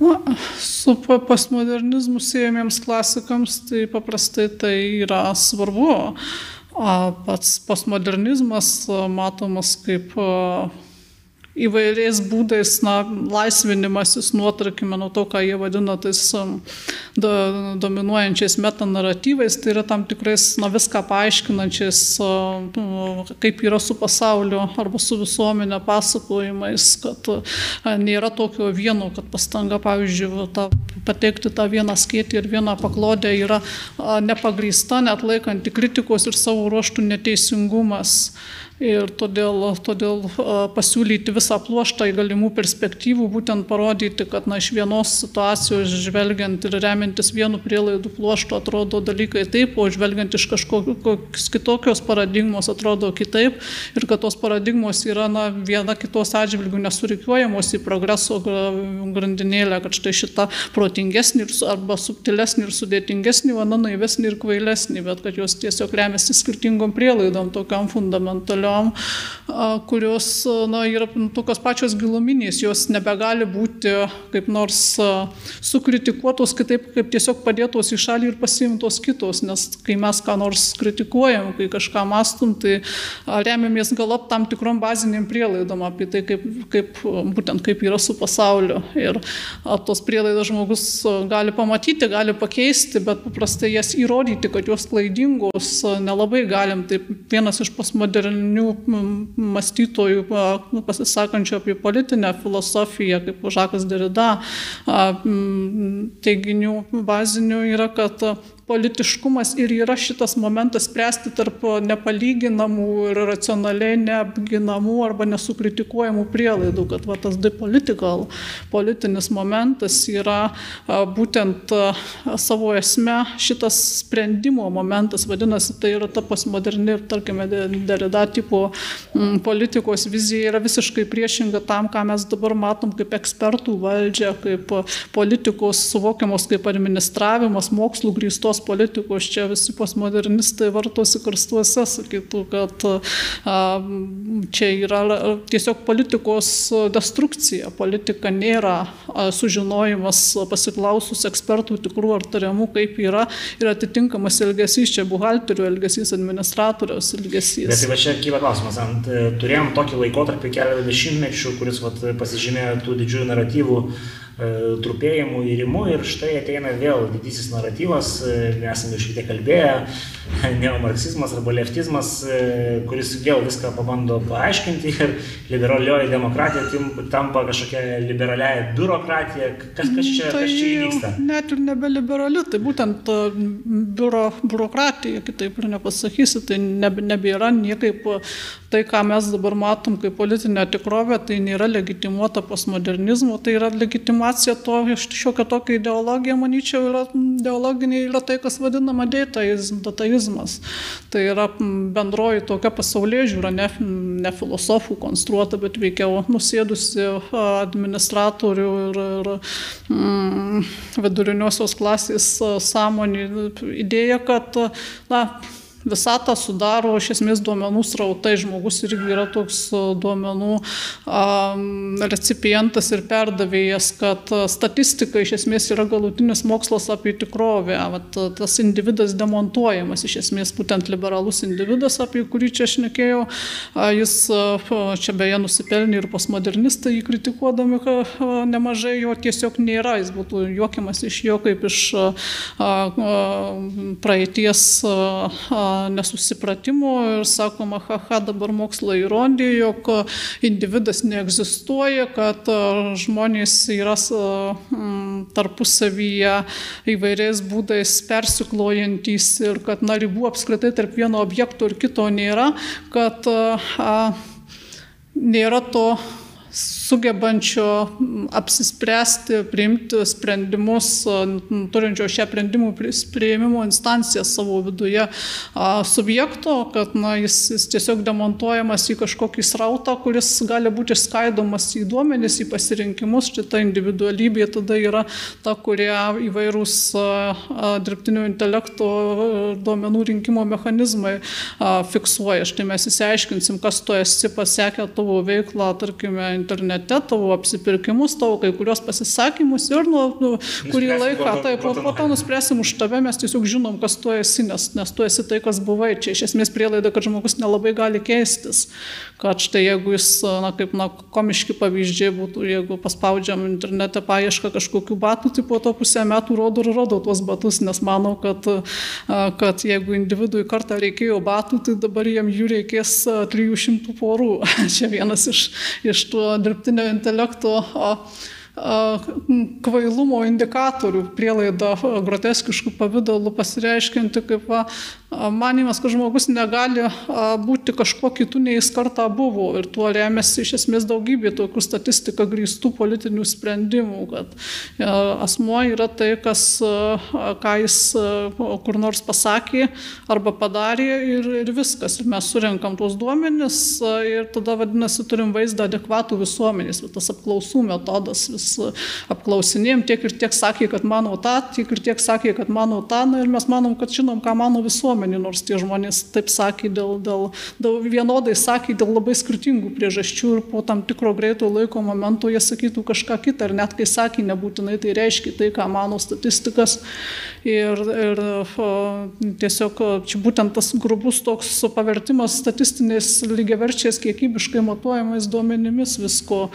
Na, su postmodernizmu siejamiems klasikams tai paprastai tai yra svarbu. Pats postmodernizmas matomas kaip įvairiais būdais, na, laisvinimasis nuo, tarkime, nuo to, ką jie vadina tais do, dominuojančiais metanaratyvais, tai yra tam tikrais, na, viską paaiškinančiais, kaip yra su pasauliu arba su visuomenė pasakojimais, kad nėra tokio vieno, kad pastanga, pavyzdžiui, ta, pateikti tą vieną skėtį ir vieną paklodę yra nepagrįsta, net laikanti kritikos ir savo ruoštų neteisingumas ir todėl, todėl pasiūlyti visą pluoštą į galimų perspektyvų, būtent parodyti, kad na, iš vienos situacijos žvelgiant ir remiantis vienu prielaidų pluoštu atrodo dalykai taip, o žvelgiant iš kažkokios kitokios paradigmos atrodo kitaip. Ir kad tos paradigmos yra na, viena kitos atžvilgių nesurikiuojamos į progreso grandinėlę, kad štai šita protingesnė arba subtilesnė ir sudėtingesnė, o naivesnė ir kvailesnė, bet kad jos tiesiog remiasi skirtingom prielaidom, tokiam fundamentaliom kuriom, kurios na, yra tokios pačios giluminės, jos nebegali būti kaip nors sukritikuotos kitaip, kaip tiesiog padėtos į šalį ir pasiimtos kitos, nes kai mes ką nors kritikuojam, kai kažką mastum, tai remiamės galop tam tikrom baziniam prielaidom apie tai, kaip, kaip, būtent kaip yra su pasauliu. Ir tos prielaidos žmogus gali pamatyti, gali pakeisti, bet paprastai jas įrodyti, kad jos klaidingos, nelabai galim. Tai vienas iš postmoderninių žmonių mąstytojų pasisakančių apie politinę filosofiją, kaip Žakas Derida, teiginių bazinių yra, kad politiškumas ir yra šitas momentas spręsti tarp nepalyginamų ir racionaliai neapginamų arba nesukritikuojamų prielaidų, kad va, tas depolitical politinis momentas yra būtent savo esme šitas sprendimo momentas, vadinasi, tai yra ta postmoderni tarkime, derida tipo politikos vizija yra visiškai priešinga tam, ką mes dabar matom kaip ekspertų valdžią, kaip politikos suvokiamos kaip administravimas, mokslų grįstos tos politikos čia visi postmodernistai vartosi karstuose, sakytų, kad a, čia yra tiesiog politikos destrukcija. Politika nėra a, sužinojimas pasiklausus ekspertų tikrų ar tariamų, kaip yra ir atitinkamas elgesys, čia buhalterio elgesys, administratoriaus elgesys. Bet tai va čia kyla klausimas, ant, turėjom tokį laikotarpį keletą dešimtmečių, kuris vat, pasižymėjo tų didžiųjų naratyvų E, trupėjimų įrimų ir štai ateina vėl didysis naratyvas, e, esame šiek tiek kalbėję, neomarksizmas arba leftizmas, e, kuris vėl viską pabando paaiškinti ir liberalioji demokratija tampa kažkokia liberaliaja biurokratija. Kas, kas, čia, tai kas čia įvyksta? Net ir nebeliberali, tai būtent biuro, biurokratija, kitaip ir nepasakysi, tai nebe, nebėra niekaip tai, ką mes dabar matom kaip politinė tikrovė, tai nėra legitimuota postmodernizmo, tai yra legitimacija to, šiokia tokia ideologija, manyčiau, yra ideologinė, yra tai, kas vadinama dataizm, dataizmas. Tai yra bendroji tokia pasaulyje žiūra, ne, ne filosofų konstruota, bet veikiau nusėdusi administratorių ir, ir mm, viduriniosios klasės sąmonį idėja, kad, na, Visatą sudaro iš esmės duomenų srautai, žmogus irgi yra toks e, duomenų um, recipientas ir perdavėjas, kad e, statistika iš esmės yra galutinis mokslas apie tikrovę, Vat, e, tas individas demontuojamas, iš esmės būtent liberalus individas, apie kurį čia aš nekėjau, jis čia beje nusipelnė ir postmodernistai jį kritikuodami, nemažai jo tiesiog nėra, jis būtų juokiamas iš jo kaip iš praeities nesusipratimų ir sakoma, haha, dabar mokslo įrodė, jog individas neegzistuoja, kad e, žmonės yra e, tarpusavyje įvairiais būdais persiklojantis ir kad na, ribų apskritai tarp vieno objekto ir kito nėra, kad a, nėra to sugebančio apsispręsti, priimti sprendimus, turinčio šią sprendimų prieimimo instanciją savo viduje subjekto, kad na, jis, jis tiesiog demontuojamas į kažkokį srautą, kuris gali būti išskaidomas į duomenis, į pasirinkimus. Šitą individualybė tada yra ta, kurie įvairūs dirbtinio intelekto duomenų rinkimo mechanizmai fiksuoja. Štai mes įsiaiškinsim, kas tu esi pasiekę tavo veiklą, tarkime, internete, tavo apsipirkimus, tavo kai kurios pasisakymus ir nu, nu, kurį laiką, taip, po, po to nuspręsim už tave, mes tiesiog žinom, kas tu esi, nes, nes tu esi tai, kas buvai. Čia iš esmės prielaida, kad žmogus nelabai gali keistis. Kad štai jeigu jis, na, kaip, na, komiški pavyzdžiai būtų, jeigu paspaudžiam internete paiešką kažkokių batų, tai po to pusę metų rodo ir rodo tuos batus, nes manau, kad, kad jeigu individui kartą reikėjo batų, tai dabar jam jų reikės 300 porų. Čia vienas iš, iš to dirbtinio intelekto kvailumo indikatorių prielaida groteskiškų pavydalų pasireiškinti kaip va, manimas, kad žmogus negali būti kažkuo kitu, nei jis kartą buvo. Ir tuo remiasi iš esmės daugybė tokių statistiką grįstų politinių sprendimų, kad asmuo yra tai, kas, ką jis kur nors pasakė arba padarė ir, ir viskas. Ir mes surinkam tuos duomenis ir tada vadinasi turim vaizdą adekvatų visuomenės. Bet tas apklausų metodas vis apklausinėjom, tiek ir tiek sakė, kad mano tą, tiek ir tiek sakė, kad mano tą, na, ir mes manom, kad žinom, ką mano visuomenė visuomenį, nors tie žmonės taip sakė dėl, dėl, dėl vienodai sakė dėl labai skirtingų priežasčių ir po tam tikro greito laiko momento jie sakytų kažką kitą ir net kai sakė nebūtinai tai reiškia tai, ką mano statistikas. Ir, ir tiesiog čia būtent tas grubus toks pavertimas statistiniais lygiaverčiais kiekybiškai matuojamais duomenimis visko.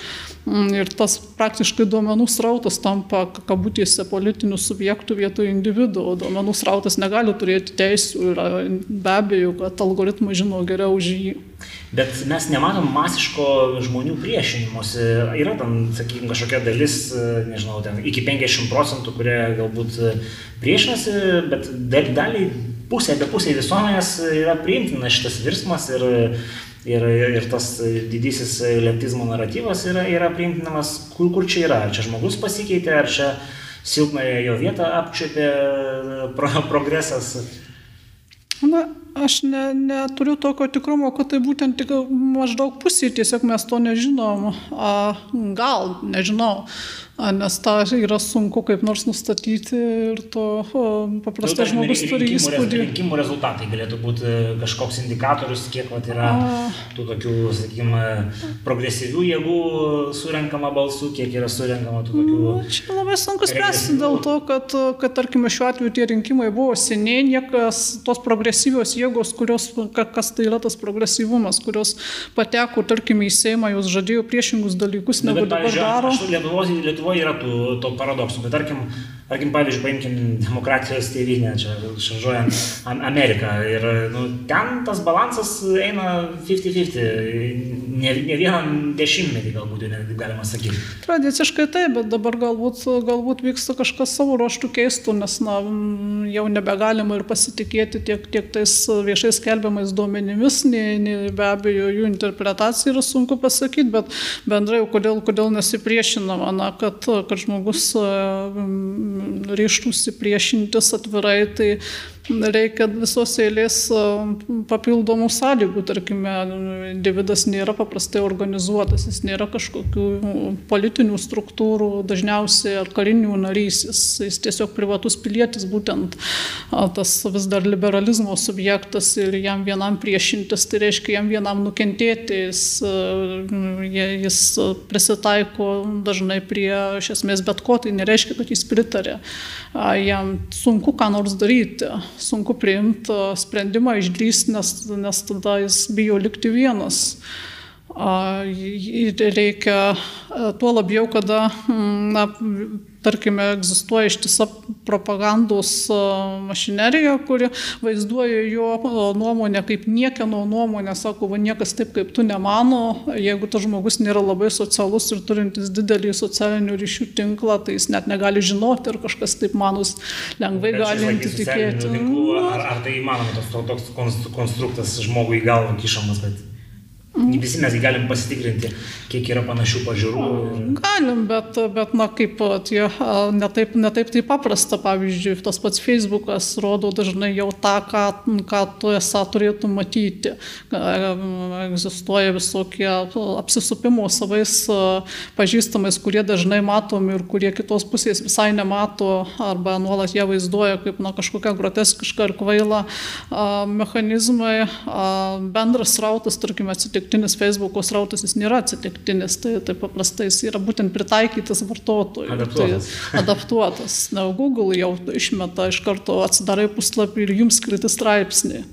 Mm, ir tas praktiškai duomenų srautas tampa kabutėse politinių subjektų vietoj individų, o duomenų srautas negali turėti teisų yra be abejo, kad algoritmai žino geriau už jį. Bet mes nematom masiško žmonių priešinimuose. Yra tam, sakykime, kažkokia dalis, nežinau, ten iki 50 procentų, kurie galbūt priešinasi, bet daliai pusė apie pusė visuomenės yra priimtina šitas virsmas ir, ir, ir tas didysis leptizmo naratyvas yra, yra priimtinamas, kur, kur čia yra. Ar čia žmogus pasikeitė, ar čia silpnąją jo vietą apčiopė pro, progresas. Na, aš ne, neturiu tokio tikrumo, kad tai būtent tik maždaug pusė, tiesiog mes to nežinom. A, gal, nežinau nes tą yra sunku kaip nors nustatyti ir to paprastai žmogus turi įspūdį. Rinkimų rezultatai galėtų būti kažkoks indikatorius, kiek vat, yra A... tų tokių, sakykime, progresyvių jėgų surenkama balsų, kiek yra surenkama tų tokių. Nu, čia labai sunku spręsti dėl to, kad, kad, tarkime, šiuo atveju tie rinkimai buvo seniai, niekas tos progresyvios jėgos, kurios, kas tai yra tas progresyvumas, kurios pateko, tarkime, į Seimą, jos žadėjo priešingus dalykus, negu dabar daro. Lietuvos, Lietuvos Lietuvoje yra tų, tų paradoksų, bet tarkim, tarkim pavyzdžiui, paimkim demokratijos tėvynę, čia šaržuojant Ameriką. Ir nu, ten tas balansas eina 50-50, ne, ne vieną dešimtmetį galbūt, net galima sakyti. Tradiciškai taip, bet dabar galbūt, galbūt vyksta kažkas savo ruoštų keistų, nes na, jau nebegalima ir pasitikėti tiek, tiek tais viešai skelbiamais duomenimis, nei, nei be abejo jų interpretacija yra sunku pasakyti, bet bendrai kodėl, kodėl nesipriešinama, na, kad, kad žmogus ryštųsi priešintis atvirai, tai reikia visos eilės papildomų sąlygų. Tarkime, individas nėra paprastai organizuotas, jis nėra kažkokių politinių struktūrų, dažniausiai ar karinių narys, jis, jis tiesiog privatus pilietis, būtent tas vis dar liberalizmo subjektas ir jam vienam priešintis, tai reiškia jam vienam nukentėti, jis, jis prisitaiko dažnai prie iš esmės bet ko, tai nereiškia, kad jis pritarė. Jam sunku ką nors daryti sunku priimti sprendimą, išdrįsti, nes, nes tada jis bijo likti vienas. Reikia tuo labiau, kada na, tarkime, egzistuoja ištisa propagandos mašinerija, kuri vaizduoja jo nuomonę kaip niekieno nuomonę, sako, va niekas taip kaip tu nemano, jeigu tas žmogus nėra labai socialus ir turintis didelį socialinių ryšių tinklą, tai jis net negali žinoti, ar kažkas taip manus lengvai gali tikėti. Tinklų, ar, ar tai įmanoma toks, toks konstruktas žmogui galvą kišamas, bet Mm. Visi mes galim pasitikrinti, kiek yra panašių pažiūrų. Ir... Galim, bet, bet na, kaip tie, netaip, netaip tai paprasta. Pavyzdžiui, tas pats Facebookas rodo dažnai jau tą, ką, ką tu esą turėtum matyti. Egzistuoja visokie apsisupimo savais pažįstamais, kurie dažnai matomi ir kurie kitos pusės visai nemato arba nuolat jie vaizduoja kaip na, kažkokią groteskišką ir kvailą mechanizmai. Bendras rautas, tarkime, atsitikti atsitiktinis Facebook'o srautas, jis nėra atsitiktinis, tai, tai paprastai jis yra būtent pritaikytas vartotojui. Adaptuotas. Tai adaptuotas. Na, Google jau išmeta iš karto atsidarai puslapį ir jums kriti straipsnį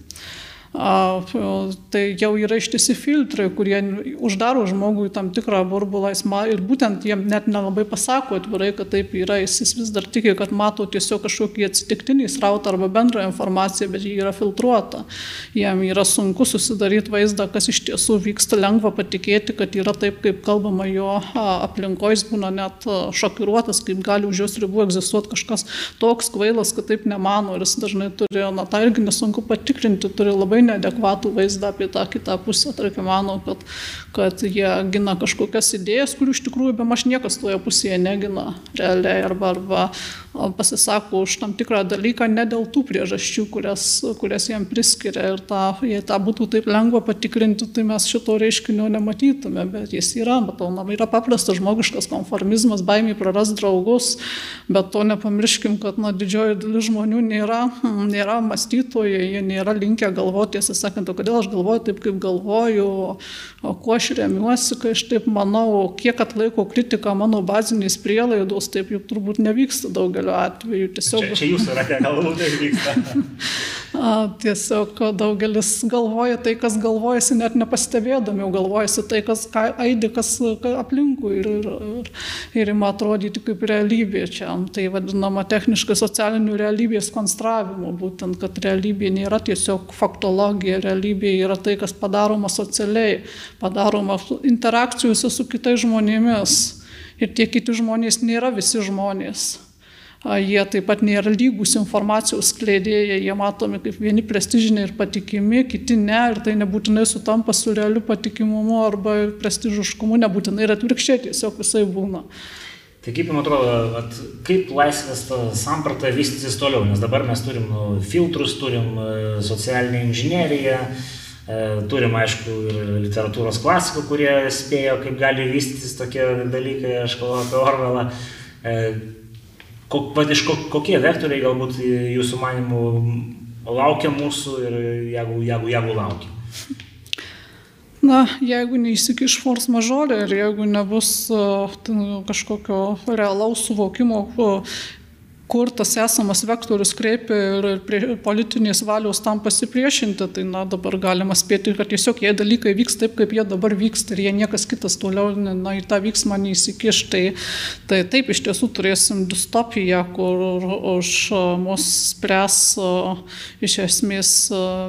tai jau yra ištisi filtrai, kurie uždaro žmogui tam tikrą burbulą ir būtent jiem net nelabai pasako atvirai, kad taip yra, jis vis dar tiki, kad mato tiesiog kažkokį atsitiktinį srautą arba bendrą informaciją, bet ji yra filtruota. Jiem yra sunku susidaryti vaizdą, kas iš tiesų vyksta, lengva patikėti, kad yra taip, kaip kalbama jo aplinkoje, jis būna net šokiruotas, kaip gali už jos ribų egzistuoti kažkas toks kvailas, kad taip nemano ir jis dažnai turi, na tai irgi nesunku patikrinti, turi labai labai neadekvatų vaizdą apie tą kitą pusę. Tarkim, manau, kad, kad jie gina kažkokias idėjas, kurių iš tikrųjų be maž niekas toje pusėje negina realiai arba, arba pasisako už tam tikrą dalyką ne dėl tų priežasčių, kurias, kurias jiem priskiria. Ir ta, jei tą būtų taip lengva patikrinti, tai mes šito reiškinio nematytume, bet jis yra, na, yra paprastas žmogiškas konformizmas, baimė praras draugus, bet to nepamirškim, kad na, didžioji dalis žmonių nėra, nėra mąstytojai, jie nėra linkę galvoti tiesą sakant, o kodėl aš galvoju taip, kaip galvoju, o kuo aš remiuosi, kai aš taip manau, kiek atlaiko kritika mano baziniais prielaidos, taip juk turbūt nevyksta daugeliu atveju. Tiesiog... Čia, čia jūsų rate galbūt tai vyksta. Tiesiog daugelis galvoja tai, kas galvojasi, net nepastebėdami, galvojasi tai, kas aidi, kas aplinkui ir, ir, ir ima atrodyti kaip realybė čia. Tai vadinama techniškai socialinių realybės konstravimu, būtent, kad realybė nėra tiesiog faktologija, realybė yra tai, kas padaroma socialiai, padaroma interakcijose su kitais žmonėmis. Ir tie kiti žmonės nėra visi žmonės. Jie taip pat nėra lygus informacijos skleidėjai, jie matomi kaip vieni prestižiniai ir patikimi, kiti ne, ir tai nebūtinai sutampa su realiu patikimumu arba prestižiškumu, nebūtinai ir atvirkščiai, tiesiog visai būna. Tai kaip jums atrodo, at, kaip laisvės samprata vystysis toliau, nes dabar mes turim nu, filtrus, turim e, socialinę inžineriją, e, turim aišku ir literatūros klasikų, kurie spėjo, kaip gali vystytis tokie dalykai, aš kalbu apie Orvelą. E, kok, iš kok, kokie vektoriai galbūt jūsų manimų laukia mūsų ir jeigu, jeigu, jeigu laukia? Na, jeigu neįsikiš force majorė ir jeigu nebus uh, kažkokio realaus suvokimo, kur tas esamas vektorius kreipia ir, ir prie politinės valios tam pasipriešinti, tai na, dabar galima spėti, kad tiesiog jie dalykai vyks taip, kaip jie dabar vyksta ir jie niekas kitas toliau na, į tą vyksmą neįsikiš. Tai, tai taip iš tiesų turėsim distopiją, kur už mus spręs iš esmės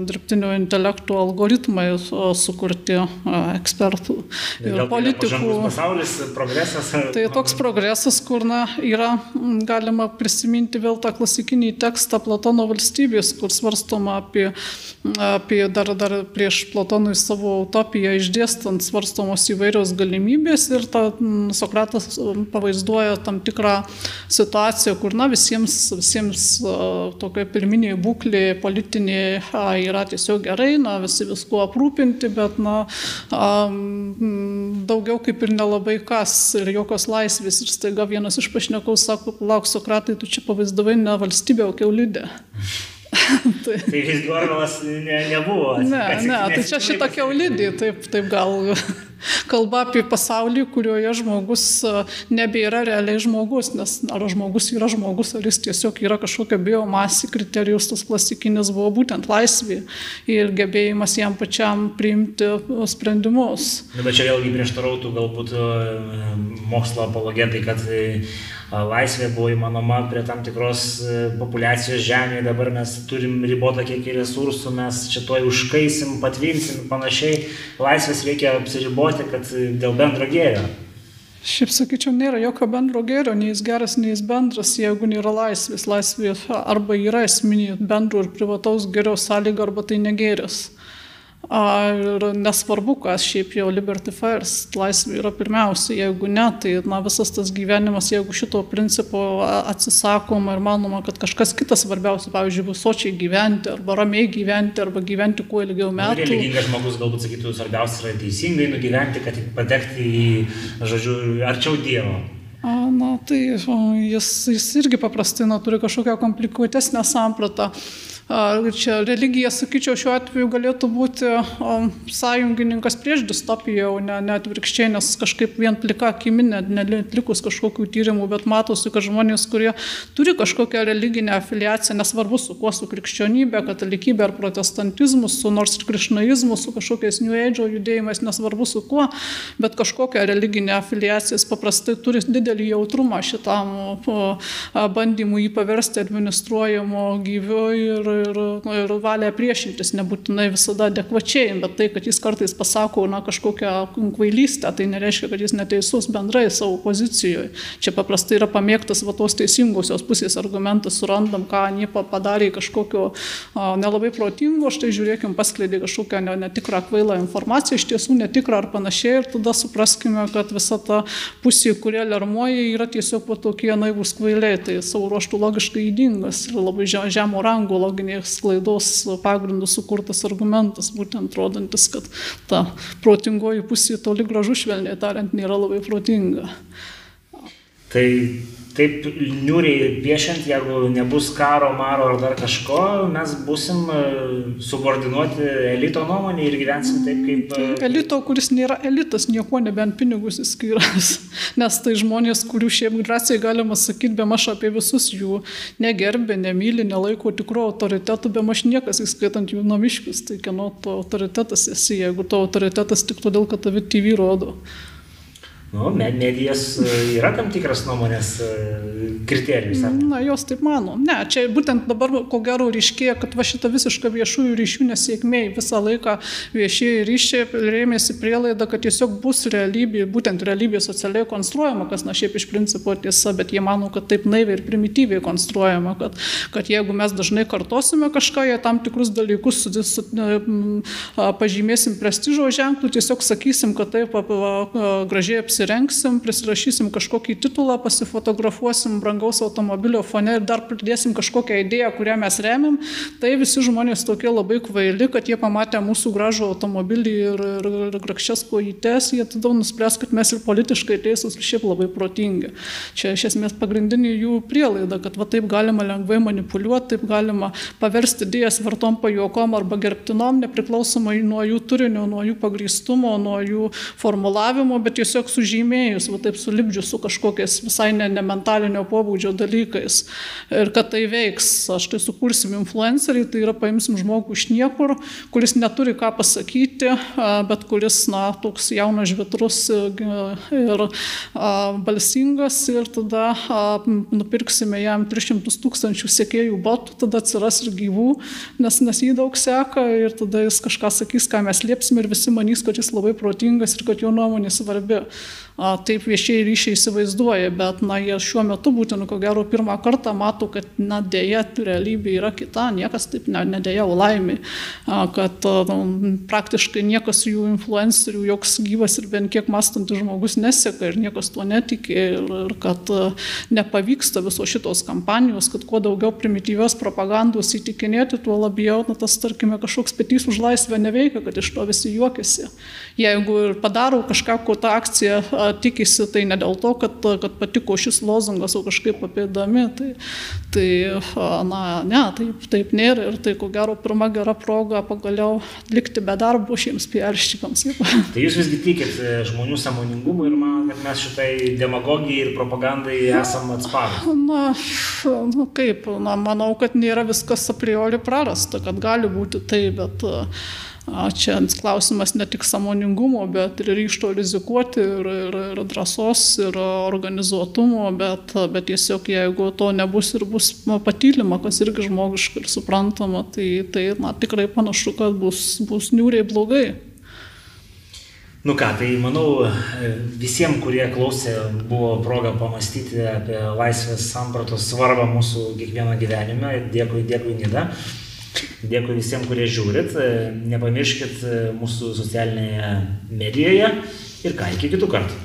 dirbtinio intelekto algoritmai sukurti ekspertų ir politikų. Pasaulis, progresas. Tai toks progresas, kur na, yra galima prisiminti prisiminti vėl tą klasikinį tekstą Platono valstybės, kur svarstoma apie, apie dar, dar prieš Platonui savo utopiją išdėstant svarstomos įvairios galimybės ir ta, Sokratas pavaizduoja tam tikrą situaciją, kur na, visiems, visiems tokia pirminė būklė politinė yra tiesiog gerai, na, visi visko aprūpinti, bet na, daugiau kaip ir nelabai kas ir jokios laisvės. Ir staiga vienas iš pašnekovų sako, lauk Sokratai, tu čia pavaizdavai ne valstybę, o keulidę. tai tai visgi Orvelas ne, nebuvo. Ne, ne, tai čia šitą keulidį, taip, taip gal kalba apie pasaulį, kurioje žmogus nebėra realiai žmogus, nes ar žmogus yra žmogus, ar jis tiesiog yra kažkokia biomasė, kriterijus tas klasikinis buvo būtent laisvė ir gebėjimas jam pačiam priimti sprendimus. Na, bet čia vėlgi prieštarautų galbūt mokslo apologetai, kad laisvė buvo įmanoma prie tam tikros populacijos žemėje, dabar mes turim ribotą kiekį resursų, mes čia toj užkaisim, patvinsim ir panašiai. Laisvės reikia apsiriboti kad dėl bendro gėrio. Šiaip sakyčiau, nėra jokio bendro gėrio, nei jis geras, nei jis bendras, jeigu nėra laisvės. Laisvė arba yra esminė bendro ir privataus gėrio sąlyga, arba tai negėris. Ir nesvarbu, kas šiaip jau Liberty First, laisvė yra pirmiausia, jeigu ne, tai na, visas tas gyvenimas, jeigu šito principo atsisakoma ir manoma, kad kažkas kitas svarbiausia, pavyzdžiui, bus sočiai gyventi, arba ramiai gyventi, arba gyventi kuo ilgiau metų. Religingas žmogus galbūt sakytų, svarbiausia yra teisingai nugyventi, kad patekti į, žodžiu, arčiau Dievo. Na, tai jis, jis irgi paprastai na, turi kažkokią komplikuotesnę sampratą. Čia religija, sakyčiau, šiuo atveju galėtų būti sąjungininkas prieš distopiją, o ne, ne atvirkščiai, nes kažkaip vien plika akimi, netlikus kažkokių tyrimų, bet matosi, kad žmonės, kurie turi kažkokią religinę afiliaciją, nesvarbu su kuo, su krikščionybė, katalikybė ar protestantizmu, su nors ir krišnaizmu, su kažkokiais New Age judėjimais, nesvarbu su kuo, bet kažkokią religinę afiliaciją jis paprastai turi didelį jautrumą šitam bandymui jį paversti administruojamo gyviu ir ir, nu, ir valią priešintis, nebūtinai visada adekvačiai, bet tai, kad jis kartais pasako na, kažkokią kvailystę, tai nereiškia, kad jis neteisus bendrai savo pozicijoje. Čia paprastai yra pamėgtas va tos teisingosios pusės argumentas, surandam, ką jie padarė kažkokio a, nelabai protingo, štai žiūrėkim, paskleidė kažkokią ne, netikrą kvailą informaciją, iš tiesų netikrą ar panašiai, ir tada supraskime, kad visa ta pusė, kurie lermoja, yra tiesiog va tokie naivus kvailiai, tai savo ruoštų logiškai įdingas ir labai žemo rango logiškai loginės klaidos pagrindu sukurtas argumentas, būtent rodantis, kad ta protingoji pusė toli gražu švelniai tariant nėra labai protinga. Tai taip niūriai piešiant, jeigu nebus karo, maro ar dar kažko, mes busim e, subordinuoti elito nuomonį ir gyvensim taip kaip... E, elito, kuris nėra elitas, nieko nebent pinigus įskyras. Nes tai žmonės, kurių šiaip drąsiai galima sakyti, be maž apie visus jų negerbė, nemyli, nelaiko tikro autoritetų, be maž niekas, įskaitant jų namiškius. Tai kieno to autoritetas esi, jeigu to autoritetas tik todėl, kad tavi TV rodo. Nu, medijas e, yra tam tikras nuomonės e, kriterijus. Na, jos taip mano. Ne, čia būtent dabar ko gero ryškėja, kad va šita visiška viešųjų ryšių nesėkmė visą laiką viešieji ryšiai rėmėsi prielaida, kad tiesiog bus realybė, būtent realybė socialiai konstruojama, kas na šiaip iš principo tiesa, bet jie mano, kad taip naiviai ir primityviai konstruojama, kad, kad jeigu mes dažnai kartosime kažką, jie tam tikrus dalykus su, su, pažymėsim prestižo ženklų, tiesiog sakysim, kad taip gražiai apsirengti apsirengsim, prisirašysim kažkokį titulą, pasifotografuosim brangaus automobilio fone ir dar pridėsim kažkokią idėją, kurią mes remiam, tai visi žmonės tokie labai kvaili, kad jie pamatę mūsų gražų automobilį ir, ir, ir grakščias kojytes, jie tada nuspręs, kad mes ir politiškai teisūs ir šiaip labai protingi. Čia iš esmės pagrindinė jų prielaida, kad va taip galima lengvai manipuliuoti, taip galima paversti idėjas vartom pajuokom arba gerbtinom, nepriklausomai nuo jų turinio, nuo jų pagrįstumo, nuo jų formulavimo, bet tiesiog sužinoti sužymėjus, va taip sulibdžius su kažkokiais visai ne, ne mentalinio pobūdžio dalykais. Ir kad tai veiks, aš tai sukursim influencerį, tai yra paimsim žmogų iš niekur, kuris neturi ką pasakyti, bet kuris, na, toks jaunas žvitrus ir balsingas ir tada nupirksime jam 300 tūkstančių sėkėjų botų, tada atsiras ir gyvų, nes, nes jį daug seka ir tada jis kažką sakys, ką mes liepsim ir visi manys, kad jis labai protingas ir kad jo nuomonė svarbi taip viešieji ryšiai įsivaizduoja, bet na, jie šiuo metu būtent, ko gero, pirmą kartą mato, kad na, dėja realybė yra kita, niekas taip ne, nedėja, o laimė, kad nu, praktiškai niekas jų influencerių, joks gyvas ir bent kiek mąstantis žmogus neseka ir niekas tuo netikė ir, ir kad nepavyksta viso šitos kampanijos, kad kuo daugiau primityvios propagandos įtikinėti, tuo labiau na, tas, tarkime, kažkoks petys už laisvę neveikia, kad iš to visi juokiasi. Jeigu ir padaro kažką, ko ta akcija tikisi tai ne dėl to, kad, kad patiko šis lozungas, o kažkaip apėdami. Tai, tai na, ne, taip, taip nėra ir tai ko gero pirma gera proga pagaliau likti be darbo šiems piarščikams. Tai jūs visgi tikit e, žmonių samoningumu ir man, kad mes šitai demagogijai ir propagandai esam atsparus? Na, na kaip, na, manau, kad nėra viskas a priori prarasta, kad gali būti tai, bet uh, Čia klausimas ne tik samoningumo, bet ir ryšto rizikuoti, ir, ir, ir drąsos, ir organizuotumo, bet, bet tiesiog jeigu to nebus ir bus patylima, kas irgi žmogiška ir suprantama, tai, tai na, tikrai panašu, kad bus, bus niūriai blogai. Nu ką, tai manau, visiems, kurie klausė, buvo proga pamastyti apie laisvės sampratos svarbą mūsų kiekvieno gyvenime. Dėkui, dėkui, Nida. Dėkui visiems, kurie žiūrit. Nepamirškit mūsų socialinėje medijoje ir ką, iki kitų kartų.